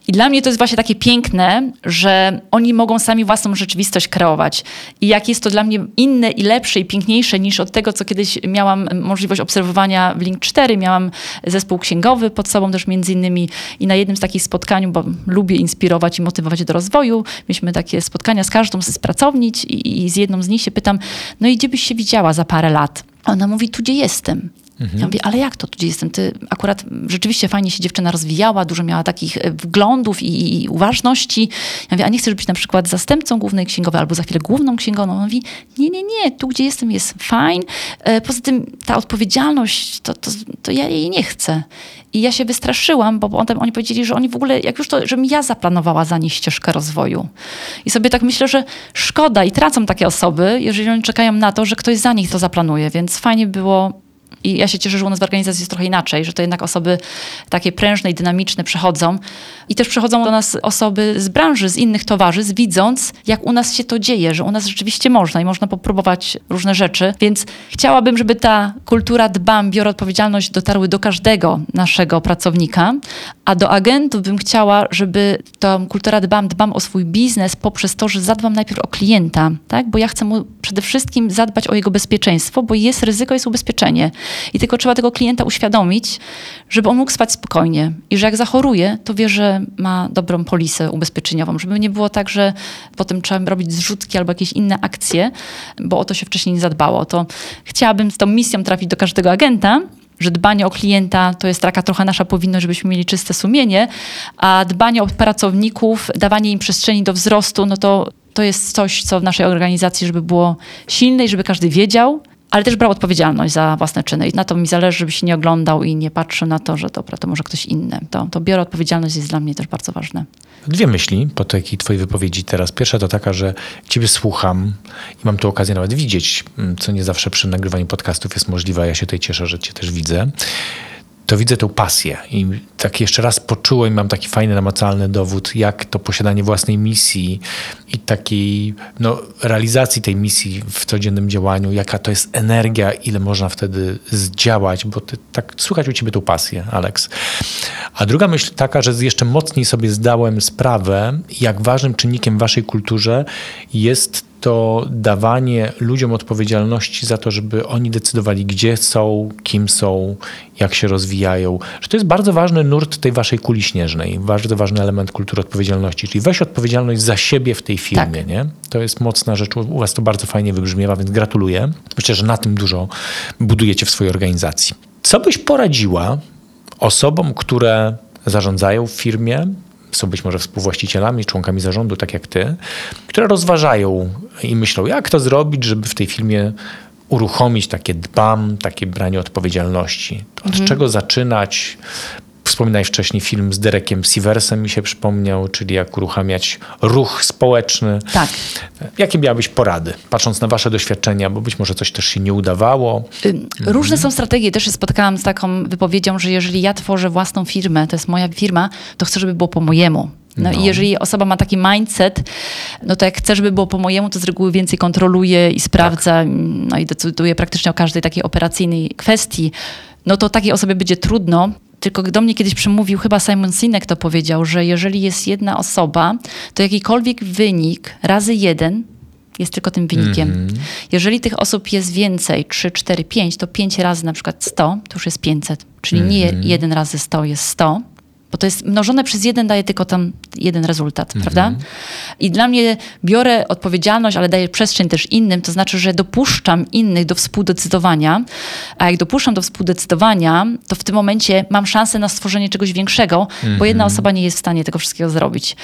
I dla mnie to jest właśnie takie piękne, że oni mogą sami własną rzeczywistość kreować. I jak jest to dla mnie inne i lepsze i piękniejsze niż od tego, co kiedyś miałam możliwość obserwowania w Link 4. Miałam zespół księgowy pod sobą też między innymi i na jednym z takich spotkań, bo lubię inspirować i motywować do rozwoju, mieliśmy takie spotkania z każdą z pracownic i, i z jedną z nich się pytam, no i gdzie byś się widziała za parę lat? Ona mówi, tu gdzie jestem. Mhm. Ja mówię, ale jak to tu jestem? Ty akurat rzeczywiście fajnie się dziewczyna rozwijała, dużo miała takich e, wglądów i, i uważności. Ja mówię, a nie chcesz być na przykład zastępcą głównej księgowej albo za chwilę główną księgową? On mówi, nie, nie, nie, tu gdzie jestem jest fajn. E, poza tym ta odpowiedzialność, to, to, to ja jej nie chcę. I ja się wystraszyłam, bo potem oni powiedzieli, że oni w ogóle, jak już to, żebym ja zaplanowała za nich ścieżkę rozwoju. I sobie tak myślę, że szkoda i tracą takie osoby, jeżeli oni czekają na to, że ktoś za nich to zaplanuje. Więc fajnie było i ja się cieszę, że u nas w organizacji jest trochę inaczej, że to jednak osoby takie prężne i dynamiczne przychodzą. I też przychodzą do nas osoby z branży, z innych towarzystw, widząc, jak u nas się to dzieje, że u nas rzeczywiście można i można popróbować różne rzeczy. Więc chciałabym, żeby ta kultura dbam, biorę odpowiedzialność dotarły do każdego naszego pracownika, a do agentów bym chciała, żeby ta kultura dbam, dbam o swój biznes poprzez to, że zadbam najpierw o klienta, tak? bo ja chcę mu przede wszystkim zadbać o jego bezpieczeństwo, bo jest ryzyko, jest ubezpieczenie. I tylko trzeba tego klienta uświadomić, żeby on mógł spać spokojnie i że jak zachoruje, to wie, że ma dobrą polisę ubezpieczeniową, żeby nie było tak, że potem trzeba robić zrzutki albo jakieś inne akcje, bo o to się wcześniej nie zadbało. To chciałabym z tą misją trafić do każdego agenta, że dbanie o klienta to jest taka trochę nasza powinność, żebyśmy mieli czyste sumienie, a dbanie o pracowników, dawanie im przestrzeni do wzrostu, no to to jest coś, co w naszej organizacji, żeby było silne i żeby każdy wiedział, ale też brał odpowiedzialność za własne czyny. I na to mi zależy, żeby się nie oglądał i nie patrzył na to, że dobra, to może ktoś inny. To, to biorę odpowiedzialność jest dla mnie też bardzo ważne. Dwie myśli po takiej twojej wypowiedzi teraz. Pierwsza to taka, że ciebie słucham i mam tu okazję nawet widzieć, mm, co nie zawsze przy nagrywaniu podcastów jest możliwe. Ja się tutaj cieszę, że cię też widzę to widzę tą pasję. I tak jeszcze raz poczułem, mam taki fajny, namacalny dowód, jak to posiadanie własnej misji i takiej no, realizacji tej misji w codziennym działaniu, jaka to jest energia, ile można wtedy zdziałać, bo ty, tak słychać u ciebie tą pasję, Alex. A druga myśl taka, że jeszcze mocniej sobie zdałem sprawę, jak ważnym czynnikiem w waszej kulturze jest to dawanie ludziom odpowiedzialności za to, żeby oni decydowali, gdzie są, kim są, jak się rozwijają. Że to jest bardzo ważny nurt tej waszej kuli śnieżnej, bardzo ważny element kultury odpowiedzialności, czyli weź odpowiedzialność za siebie w tej firmie. Tak. Nie? To jest mocna rzecz. U was to bardzo fajnie wybrzmiewa, więc gratuluję. Myślę, że na tym dużo budujecie w swojej organizacji. Co byś poradziła osobom, które zarządzają w firmie, są być może współwłaścicielami, członkami zarządu, tak jak ty, które rozważają i myślą, jak to zrobić, żeby w tej firmie uruchomić takie dbam, takie branie odpowiedzialności. Od mhm. czego zaczynać? Wspominałeś wcześniej film z Derekiem Siversem mi się przypomniał, czyli jak uruchamiać ruch społeczny. Tak. Jakie miałabyś porady, patrząc na wasze doświadczenia, bo być może coś też się nie udawało? Różne są strategie. Też się spotkałam z taką wypowiedzią, że jeżeli ja tworzę własną firmę, to jest moja firma, to chcę, żeby było po mojemu. No, no, i jeżeli osoba ma taki mindset, no to jak chce, żeby było po mojemu, to z reguły więcej kontroluje i sprawdza, tak. no i decyduje praktycznie o każdej takiej operacyjnej kwestii, no to takiej osobie będzie trudno. Tylko do mnie kiedyś przemówił, chyba Simon Sinek to powiedział, że jeżeli jest jedna osoba, to jakikolwiek wynik razy jeden jest tylko tym wynikiem. Mm -hmm. Jeżeli tych osób jest więcej, 3, 4, 5, to 5 razy na przykład 100, to już jest 500. Czyli mm -hmm. nie mhm. jeden razy 100 jest 100, bo to jest mnożone przez jeden daje tylko tam jeden rezultat, mhm. prawda? I dla mnie biorę odpowiedzialność, ale daję przestrzeń też innym, to znaczy, że dopuszczam innych do współdecydowania, a jak dopuszczam do współdecydowania, to w tym momencie mam szansę na stworzenie czegoś większego, bo jedna mhm. osoba nie jest w stanie tego wszystkiego zrobić.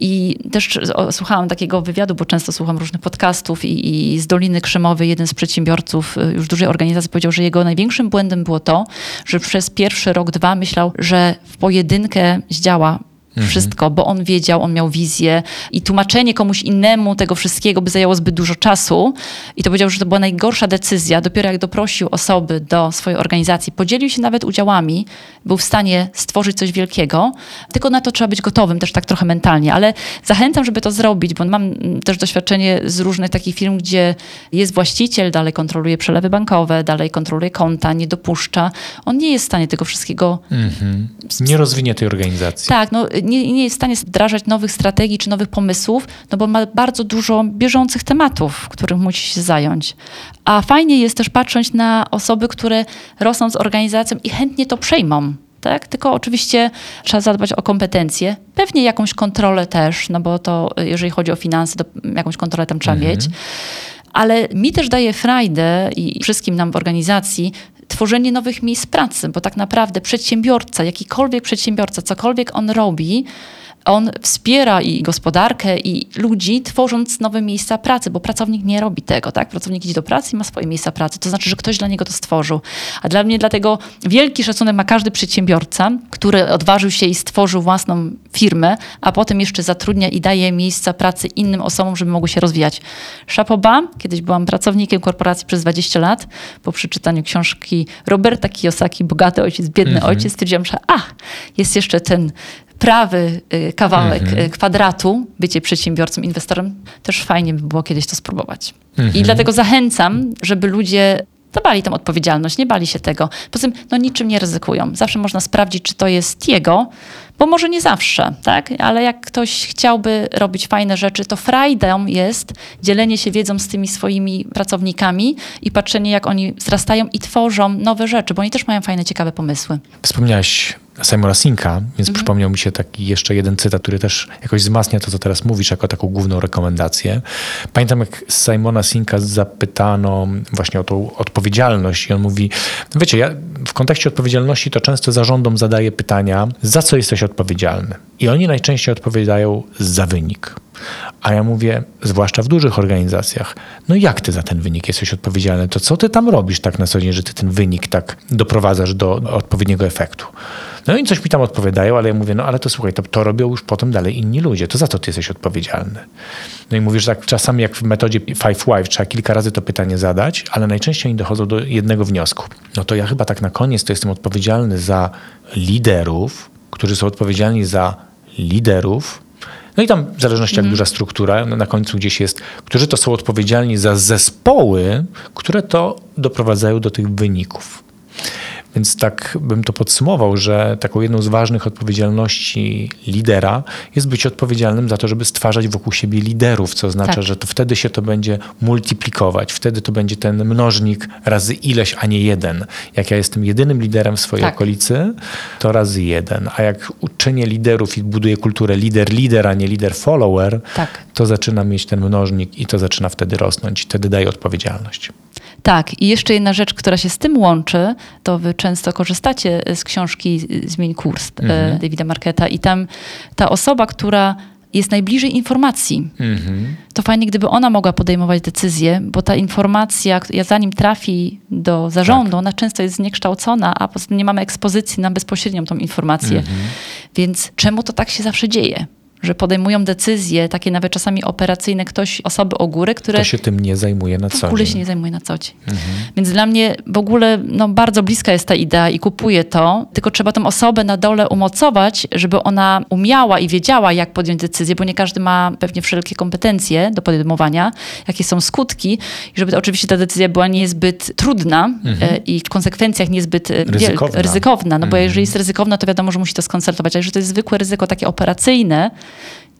I też słuchałam takiego wywiadu, bo często słucham różnych podcastów i, i z Doliny Krzemowej jeden z przedsiębiorców y, już dużej organizacji powiedział, że jego największym błędem było to, że przez pierwszy rok, dwa myślał, że w pojedynkę zdziała Mhm. Wszystko, bo on wiedział, on miał wizję i tłumaczenie komuś innemu tego wszystkiego by zajęło zbyt dużo czasu. I to powiedział, że to była najgorsza decyzja. Dopiero jak doprosił osoby do swojej organizacji, podzielił się nawet udziałami, był w stanie stworzyć coś wielkiego. Tylko na to trzeba być gotowym, też tak trochę mentalnie. Ale zachęcam, żeby to zrobić, bo mam też doświadczenie z różnych takich firm, gdzie jest właściciel, dalej kontroluje przelewy bankowe, dalej kontroluje konta, nie dopuszcza. On nie jest w stanie tego wszystkiego. Mhm. Nie rozwinie tej organizacji. Tak, no nie, nie jest w stanie wdrażać nowych strategii czy nowych pomysłów, no bo ma bardzo dużo bieżących tematów, których musi się zająć. A fajnie jest też patrzeć na osoby, które rosną z organizacją i chętnie to przejmą. Tak? Tylko oczywiście trzeba zadbać o kompetencje, pewnie jakąś kontrolę też, no bo to jeżeli chodzi o finanse, to jakąś kontrolę tam trzeba mhm. mieć ale mi też daje frajdę i wszystkim nam w organizacji tworzenie nowych miejsc pracy, bo tak naprawdę przedsiębiorca, jakikolwiek przedsiębiorca, cokolwiek on robi, on wspiera i gospodarkę, i ludzi, tworząc nowe miejsca pracy, bo pracownik nie robi tego, tak? Pracownik idzie do pracy i ma swoje miejsca pracy. To znaczy, że ktoś dla niego to stworzył. A dla mnie dlatego wielki szacunek ma każdy przedsiębiorca, który odważył się i stworzył własną firmę, a potem jeszcze zatrudnia i daje miejsca pracy innym osobom, żeby mogły się rozwijać. Szapoba, kiedyś byłam pracownikiem korporacji przez 20 lat, po przeczytaniu książki Roberta Kiyosaki, Bogaty ojciec, biedny mhm. ojciec, stwierdziłam, że ach, jest jeszcze ten prawy y, kawałek mhm. Y, kwadratu, bycie przedsiębiorcą, inwestorem, też fajnie by było kiedyś to spróbować. Mhm. I dlatego zachęcam, żeby ludzie bali tą odpowiedzialność, nie bali się tego. Poza tym, no niczym nie ryzykują. Zawsze można sprawdzić, czy to jest jego, bo może nie zawsze, tak? Ale jak ktoś chciałby robić fajne rzeczy, to frajdą jest dzielenie się wiedzą z tymi swoimi pracownikami i patrzenie, jak oni wzrastają i tworzą nowe rzeczy, bo oni też mają fajne, ciekawe pomysły. Wspomniałaś Simona Sinka, więc mhm. przypomniał mi się taki jeszcze jeden cytat, który też jakoś wzmacnia to, co teraz mówisz, jako taką główną rekomendację. Pamiętam, jak Simona Sinka zapytano właśnie o tą odpowiedzialność i on mówi, no wiecie, ja w kontekście odpowiedzialności to często zarządom zadaję pytania, za co jesteś odpowiedzialny? I oni najczęściej odpowiadają za wynik. A ja mówię, zwłaszcza w dużych organizacjach, no jak ty za ten wynik jesteś odpowiedzialny? To co ty tam robisz tak na co dzień, że ty ten wynik tak doprowadzasz do odpowiedniego efektu? No i coś mi tam odpowiadają, ale ja mówię, no ale to słuchaj, to, to robią już potem dalej inni ludzie. To za to ty jesteś odpowiedzialny. No i mówisz, tak czasami jak w metodzie Five Why trzeba kilka razy to pytanie zadać, ale najczęściej oni dochodzą do jednego wniosku. No to ja chyba tak na koniec to jestem odpowiedzialny za liderów, którzy są odpowiedzialni za liderów, no i tam w zależności jak mm. duża struktura, no na końcu gdzieś jest, którzy to są odpowiedzialni za zespoły, które to doprowadzają do tych wyników. Więc tak bym to podsumował, że taką jedną z ważnych odpowiedzialności lidera jest być odpowiedzialnym za to, żeby stwarzać wokół siebie liderów, co oznacza, tak. że to wtedy się to będzie multiplikować, wtedy to będzie ten mnożnik razy ileś, a nie jeden. Jak ja jestem jedynym liderem w swojej tak. okolicy, to razy jeden. A jak uczynię liderów i buduję kulturę lider-lider, a nie lider-follower, tak. to zaczyna mieć ten mnożnik i to zaczyna wtedy rosnąć. Wtedy daje odpowiedzialność. Tak, i jeszcze jedna rzecz, która się z tym łączy, to wy często korzystacie z książki Zmień kurs e, mhm. Davida Marketa i tam ta osoba, która jest najbliżej informacji. To fajnie, gdyby ona mogła podejmować decyzje, bo ta informacja, zanim trafi do zarządu, Tak. ona często jest zniekształcona, a poza tym nie mamy ekspozycji na bezpośrednią tą informację. Mhm. Więc czemu to tak się zawsze dzieje? Że podejmują decyzje, takie nawet czasami operacyjne, ktoś, osoby o górę, które Kto się tym nie zajmuje na w co ogóle dzień. się nie zajmuje na co dzień. Więc dla mnie w ogóle no, bardzo bliska jest ta idea i kupuję to, tylko trzeba tą osobę na dole umocować, żeby ona umiała i wiedziała, jak podjąć decyzję, bo nie każdy ma pewnie wszelkie kompetencje do podejmowania, jakie są skutki i żeby to, oczywiście ta decyzja była niezbyt trudna e, i w konsekwencjach niezbyt e, wiel- Ryzykowna. ryzykowna. No bo jeżeli jest ryzykowna, to wiadomo, że musi to skonsultować, ale jeżeli to jest zwykłe ryzyko takie operacyjne,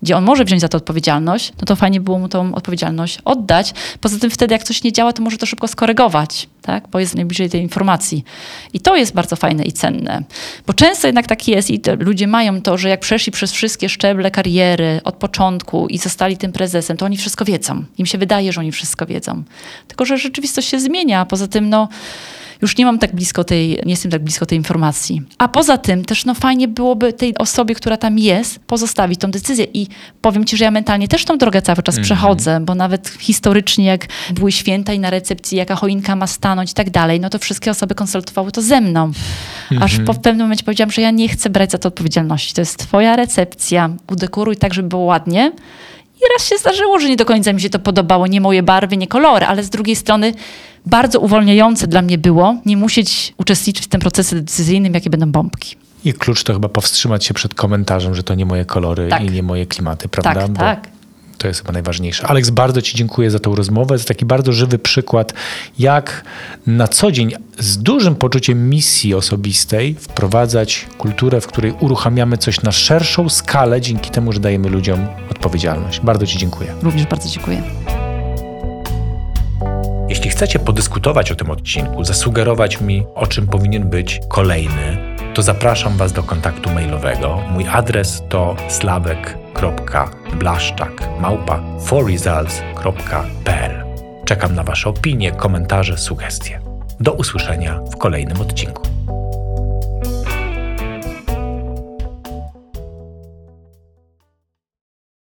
gdzie on może wziąć za to odpowiedzialność, no to fajnie było mu tą odpowiedzialność oddać. Poza tym wtedy, jak coś nie działa, to może to szybko skorygować, tak? bo jest najbliżej tej informacji. I to jest bardzo fajne i cenne. Bo często jednak tak jest i ludzie mają to, że jak przeszli przez wszystkie szczeble kariery od początku i zostali tym prezesem, to oni wszystko wiedzą. Im się wydaje, że oni wszystko wiedzą. Tylko, że rzeczywistość się zmienia. Poza tym, no już nie mam tak blisko tej, nie jestem tak blisko tej informacji. A poza tym też no fajnie byłoby tej osobie, która tam jest, pozostawić tą decyzję. I powiem ci, że ja mentalnie też tą drogę cały czas przechodzę, bo nawet historycznie, jak były święta i na recepcji, jaka choinka ma stanąć i tak dalej, no to wszystkie osoby konsultowały to ze mną. Aż po w pewnym momencie powiedziałam, że ja nie chcę brać za to odpowiedzialności. To jest twoja recepcja, udekoruj tak, żeby było ładnie. Raz się zdarzyło, że nie do końca mi się to podobało, nie moje barwy, nie kolory, ale z drugiej strony bardzo uwolniające dla mnie było nie musieć uczestniczyć w tym procesie decyzyjnym, jakie będą bombki. I klucz to chyba powstrzymać się przed komentarzem, że to nie moje kolory Tak. i nie moje klimaty, prawda? Tak, Bo tak. To jest chyba najważniejsze. Aleks, bardzo Ci dziękuję za tą rozmowę, za taki bardzo żywy przykład, jak na co dzień z dużym poczuciem misji osobistej wprowadzać kulturę, w której uruchamiamy coś na szerszą skalę, dzięki temu, że dajemy ludziom odpowiedzialność. Bardzo Ci dziękuję. Również bardzo dziękuję. Jeśli chcecie podyskutować o tym odcinku, zasugerować mi, o czym powinien być kolejny, to zapraszam Was do kontaktu mailowego. Mój adres to slawek.blaszczak małpa forresults.pl Czekam na Wasze opinie, komentarze, sugestie. Do usłyszenia w kolejnym odcinku.